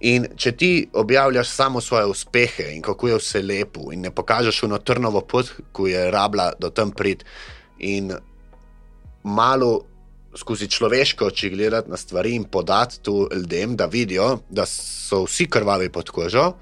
In če ti objavljaš samo svoje uspehe in kako je vse lepo, in ne pokažeš eno trnovo pot, ko je rabla do tam prid, in malo skozi človeške oči gledati na stvari in podati tu ljudem, da vidijo, da so vsi krvavi pod kožo,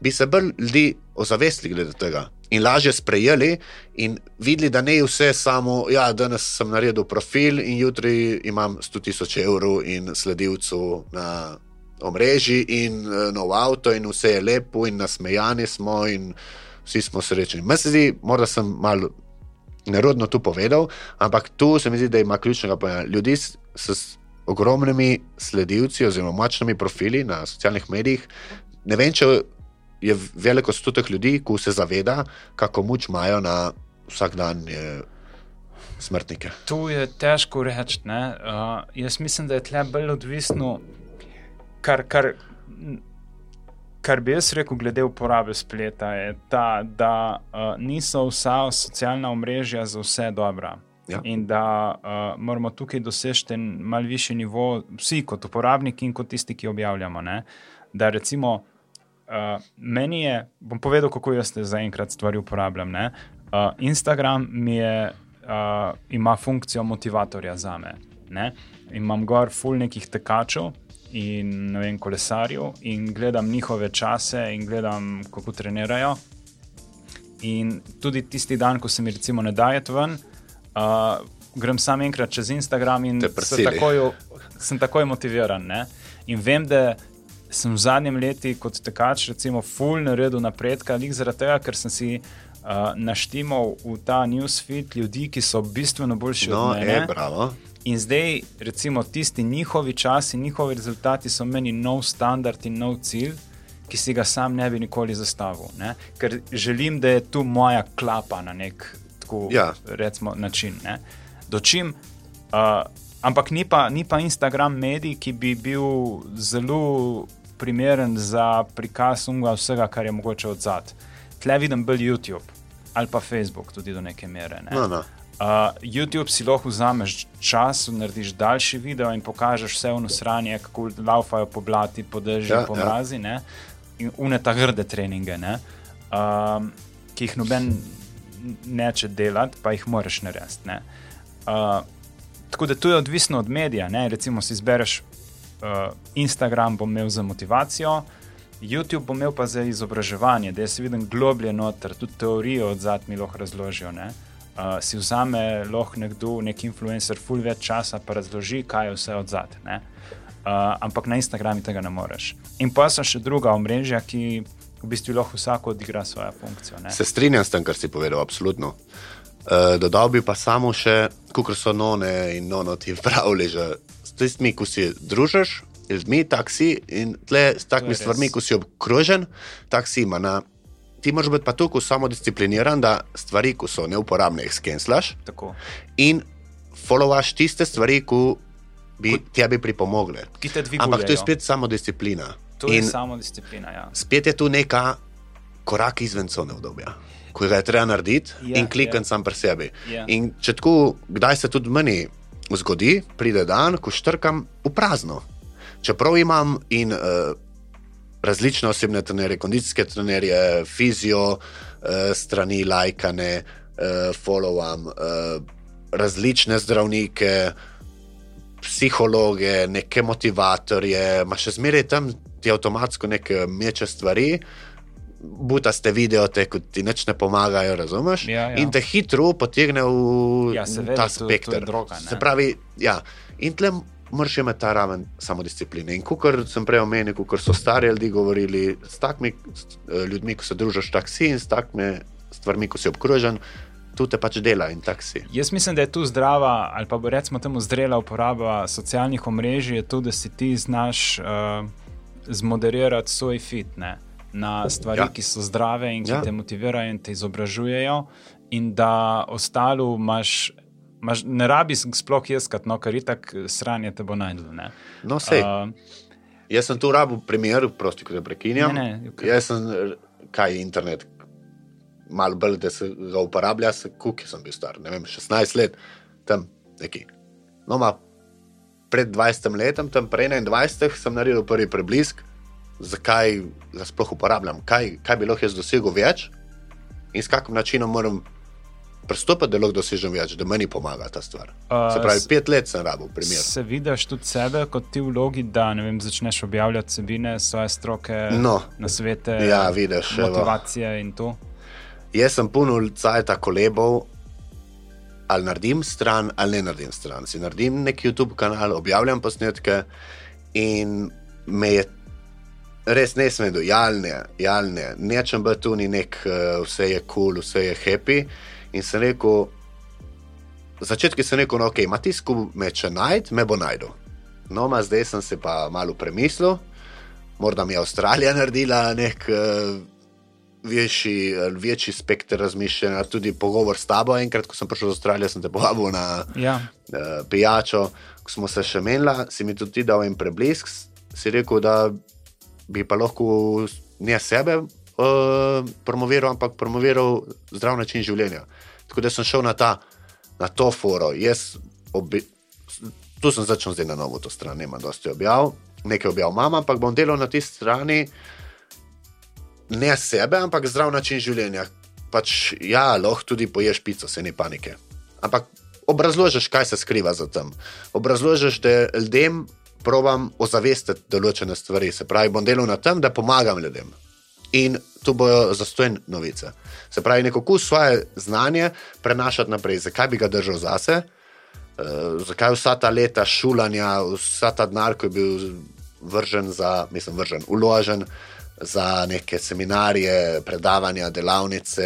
bi se bolj ljudi ozavestili glede tega in lažje sprejeli in videli, da ne je vse samo, ja, danes sem naredil profil in jutri imam 100 tisoč evrov in sledilcev na omrežji in uh, nov avto in vse je lepo in nasmejani smo in vsi smo srečni. Meni se zdi, morda sem malo nerodno tu povedal, ampak tu se mi zdi, da ima ključnega pomena. Ljudi s, s ogromnimi sledilci oziroma močnimi profili na socialnih medijih, ne vem, če je veliko stotek ljudi, ki se zaveda, kako moč imajo na vsakdanje smrtnike.
Tu je težko reči. Uh, jaz mislim, da je tle bolj odvisno, kar, kar, kar bi jaz rekel, glede uporabe spleta, je ta, da uh, niso vsa socialna omrežja za vse dobra.
Ja.
In da uh, moramo tukaj doseči en mal višji nivo, vsi kot uporabniki in kot tisti, ki objavljamo. Ne? Da recimo, uh, meni je, bom povedal, kako jaz zaenkrat stvari uporabljam. ne. Uh, Instagram mi je, uh, ima funkcijo motivatorja za me. Ne? Imam gor full nekih tekačev in ne vem, kolesarjev in gledam njihove čase in gledam, kako trenirajo. In tudi tisti dan, ko se mi recimo ne daje ven, uh, grem sam enkrat čez Instagram in
Te
se
prisili.
takoj, sem takoj motiviran. Ne? In vem, da sem v zadnjem letu kot tekač, recimo, full naredil napredka, lik zaradi tega, ker sem si uh, naštimal v ta newsfeed ljudi, ki so bistveno boljši
No,
od mene.
je bravo.
In zdaj, recimo, tisti njihovi časi, njihovi rezultati so meni nov standard in nov cilj, ki si ga sam ne bi nikoli zastavil. Ne? Ker želim, da je tu moja klapa na nek tako,
Ja.
recimo, način. Ne? Dočim, uh, ampak ni pa, ni pa Instagram medij, ki bi bil zelo primeren za prikaz unga vsega, kar je mogoče odzad. Tle vidim bolj YouTube ali pa Facebook, tudi do neke mere. Ne?
No, no.
Uh, YouTube si lahko vzameš čas, narediš daljši video in pokažeš vse v nosranje, kako laufajo po blati, po dežju,
Ja,
po
ja.
mrazi. Ja. In uneta grde treninge, ne, um, ki jih noben neče delati, pa jih moraš narediti. ne. Uh, tako da tu je odvisno od medija. Ne? Recimo, si izbereš uh, Instagram, bom imel za motivacijo. YouTube bom imel pa za izobraževanje, da jaz vidim globlje noter, tudi teorijo od zadnjih mi lahko razložijo. Ne? Uh, si vzame lahko nekdo, nek influencer, full več časa, pa razloži, kaj je vse od zadaj. Uh, ampak na Instagramu tega ne moreš. In pa so še druga omrežja, ki v bistvu lahko vsak odigra svojo funkcijo. Ne?
Se strinjam s tem, kar si povedal, absolutno. Uh, dodal bi pa samo še, kako so none in nono ti pravili, že s tistimi, ko si družiš, ljudmi, taksi in tle s takimi stvarmi, ko si obkrožen, taksi ima. Na, ti moraš biti pa tukaj samodiscipliniran, da stvari, ko so neuporabne, jih skenslaš.
Tako.
In followaš tiste stvari, ki bi tebi pripomogle.
Dvigujejo.
Ampak to je spet samodisciplina.
To je
In
samo disciplina. Ja.
spet je tu neka korak izven cone obdobja. Ko ga je treba narediti
Ja,
ja, in klikati
ja.
ja. sam pri sebi.
Ja.
In če tako, kdaj se tudi meni zgodi, pride dan, ko štrkam v prazno. Čeprav imam in uh, različne osebne trenerje, kondicijske trenerje, fizijo, uh, strani lajkane, uh, followam, uh, različne zdravnike, psihologe, neke motivatorje, ma še zmeraj tam ti avtomatsko neke meče stvari. Butaste video, te kot ti nič ne pomagajo, razumeš?
Ja, ja.
In te hitro potegne v
Ja, seveda,
ta
to- to
spektr.
droga, ne.
Se pravi, ja. In tle moraš imeti ta raven samodiscipline. In kot sem prej omenil, kot so stari ljudje govorili, s takimi eh, ljudmi, ko se družiš, tak si in s takimi stvarmi, ko si obkrožen, tu te pač dela in tak si.
Jaz mislim, da je tu zdrava, ali pa recimo temu zrela uporaba socialnih omrežij, je to, da si ti znaš uh, zmoderirati svoj fit ne, na stvari, ja.
Ja.
ki so zdrave in ki ja.
Ja.
te motivirajo in te izobražujejo, in da ostalo imaš. Maš, ne rabi sploh jeskati, no, ker itak sranje te bo najdel. ne.
No, sej.
Uh,
Jaz sem tu rabu primer, prosti, ko te prekinjam.
Ne, ne, okej.
Jaz sem, r- kaj je internet, malo bolj, da se ga uporablja, se kuki sem bil star, ne vem, 16 let, tam neki. No, ma pred 20 letom, tam prej 21, sem naredil prvi preblisk, zakaj ga sploh uporabljam, kaj, kaj bi lahko jaz dosegel več in s kakim načinom moram pristopiti, da lahko dosežem več, da meni pomaga ta stvar.
Uh,
Se pravi, pet let sem rabil, primer.
Se vidiš tudi sebe kot ti vlogi, da vem, začneš objavljati sebine svoje stroke,
No.
na svete,
Ja, vidiš, evo.
motivacije in to.
Jaz sem puno cajta kolebov, ali naredim stran, ali ne naredim stran. Si naredim nek YouTube kanal, objavljam posnetke in me je res ne sme do jalne, jalne. Nečem biti tu ni nek, uh, vse je kul, cool, vse je happy. In sem rekel, začetki sem rekel, no, ok, ima tisku me če najd, me bo najdel. No, ma zdaj sem se pa malo premislil, morda mi je Avstralija naredila nek. Uh, večji, večji spekter razmišljanja, tudi pogovor s tabo. Enkrat, ko sem prišel z Avstralije, sem te povabil na
Ja.
uh, pijačo, ko smo se še menila, si mi tudi dal en preblisk, si rekel, da bi pa lahko ne sebe uh, promoviral, ampak promoviral zdrav način življenja. Tako da sem šel na, ta, na to foro. Jaz obi, tu sem začel zdaj na novo to stran, nema dosti objav, nekaj objav imam, ampak bom delal na tisti strani ne sebe, ampak zdrav način življenja. Pač, ja, lahko tudi poješ pico, se ni panike. Ampak obrazložiš, kaj se skriva za tem. Obrazložiš, da ljudem probam ozavestiti določene stvari. Se pravi, bom delal na tem, da pomagam ljudem. In tu bojo zastojne novice. Se pravi, neko kus svoje znanje prenašati naprej. Zakaj bi ga držal zase? Uh, zakaj vsa ta leta šulanja, vsa ta denar, ki je bil vržen za, mislim, vržen, uložen za neke seminarije, predavanja, delavnice,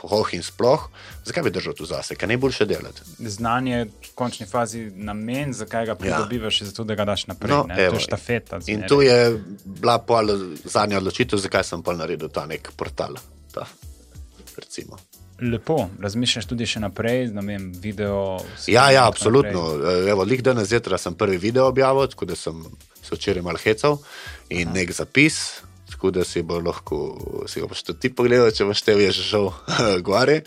hoh in sploh, zakaj bi držal tu zase, kaj najboljše delati?
Znanje je v končni fazi namen, zakaj ga pridobivaš, ja. zato da ga daš naprej.
No,
ne? to
evo.
je štafeta.
In
zmeraj.
tu je bila pol zadnja odločitev, zakaj sem pa naredil ta nek portal. Ta, recimo.
Lepo, razmišljaš tudi še naprej, ne vem, video.
Ja, ja, absolutno.
naprej.
Evo, lik danes zjutraj sem prvi video objavil, tako da sem se včeraj mal hecal in Aha. nek zapis, tako da si bo lahko, si ga boš tudi ti pogledal, če boš te že šel gori.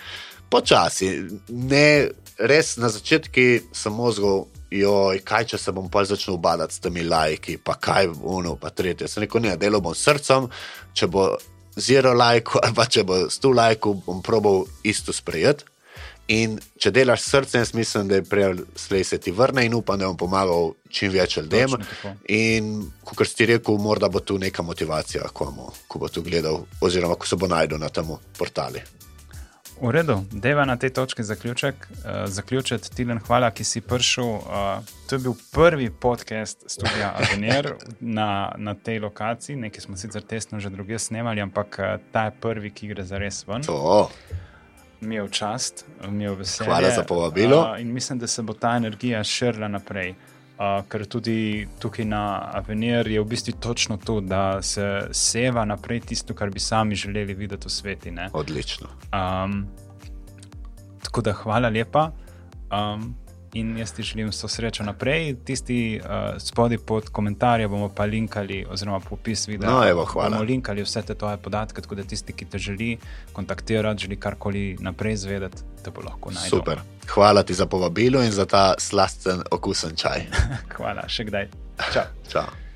Počasi, ne, res na začetku sem mozgal, joj, kaj če se bom pa začel ubadati s temi lajki, pa kaj uno, pa tretje. Sem rekel, ne, delo bom srcem, če bo zero lajko ali pa če bo sto lajkov, bom probal isto sprejeti. In če delaš s srcem, jaz mislim, da je prej slej se ti vrne in upam, da bom pomagal čim več ljudem. In kot si rekel, morda bo tu neka motivacija, komu, ko bo tu gledal, oziroma ko se bo najdel na tem portali.
V redu, deva na tej točki zaključek. Uh, zaključek, Tilen, hvala, ki si prišel. Uh, to je bil prvi podcast studia Avenir na, na tej lokaciji. Nekaj smo sicer tesno že druge snemali, ampak uh, ta je prvi, ki gre za res ven.
To.
Mi je v čast, mi je v veselje.
Hvala za povabilo.
Uh, in mislim, da se bo ta energija širila naprej. Uh, ker tudi tukaj na Avenir je v bistvu točno to, da se seva naprej tisto, kar bi sami želeli videti v svetu.
Odlično.
Um, tako da hvala lepa. Um, in jaz ti želim vso srečo naprej. Tisti uh, spodaj pod komentarje bomo pa linkali, oziroma popis videa.
No, evo, hvala.
bomo linkali vse te tvoje podatke, tako da tisti, ki te želi kontaktirati, želi karkoli naprej izvedeti, te bo lahko najdel.
Super. Hvala ti za povabilo in za ta slasten, okusen čaj.
hvala, še kdaj. Čau.
Čau.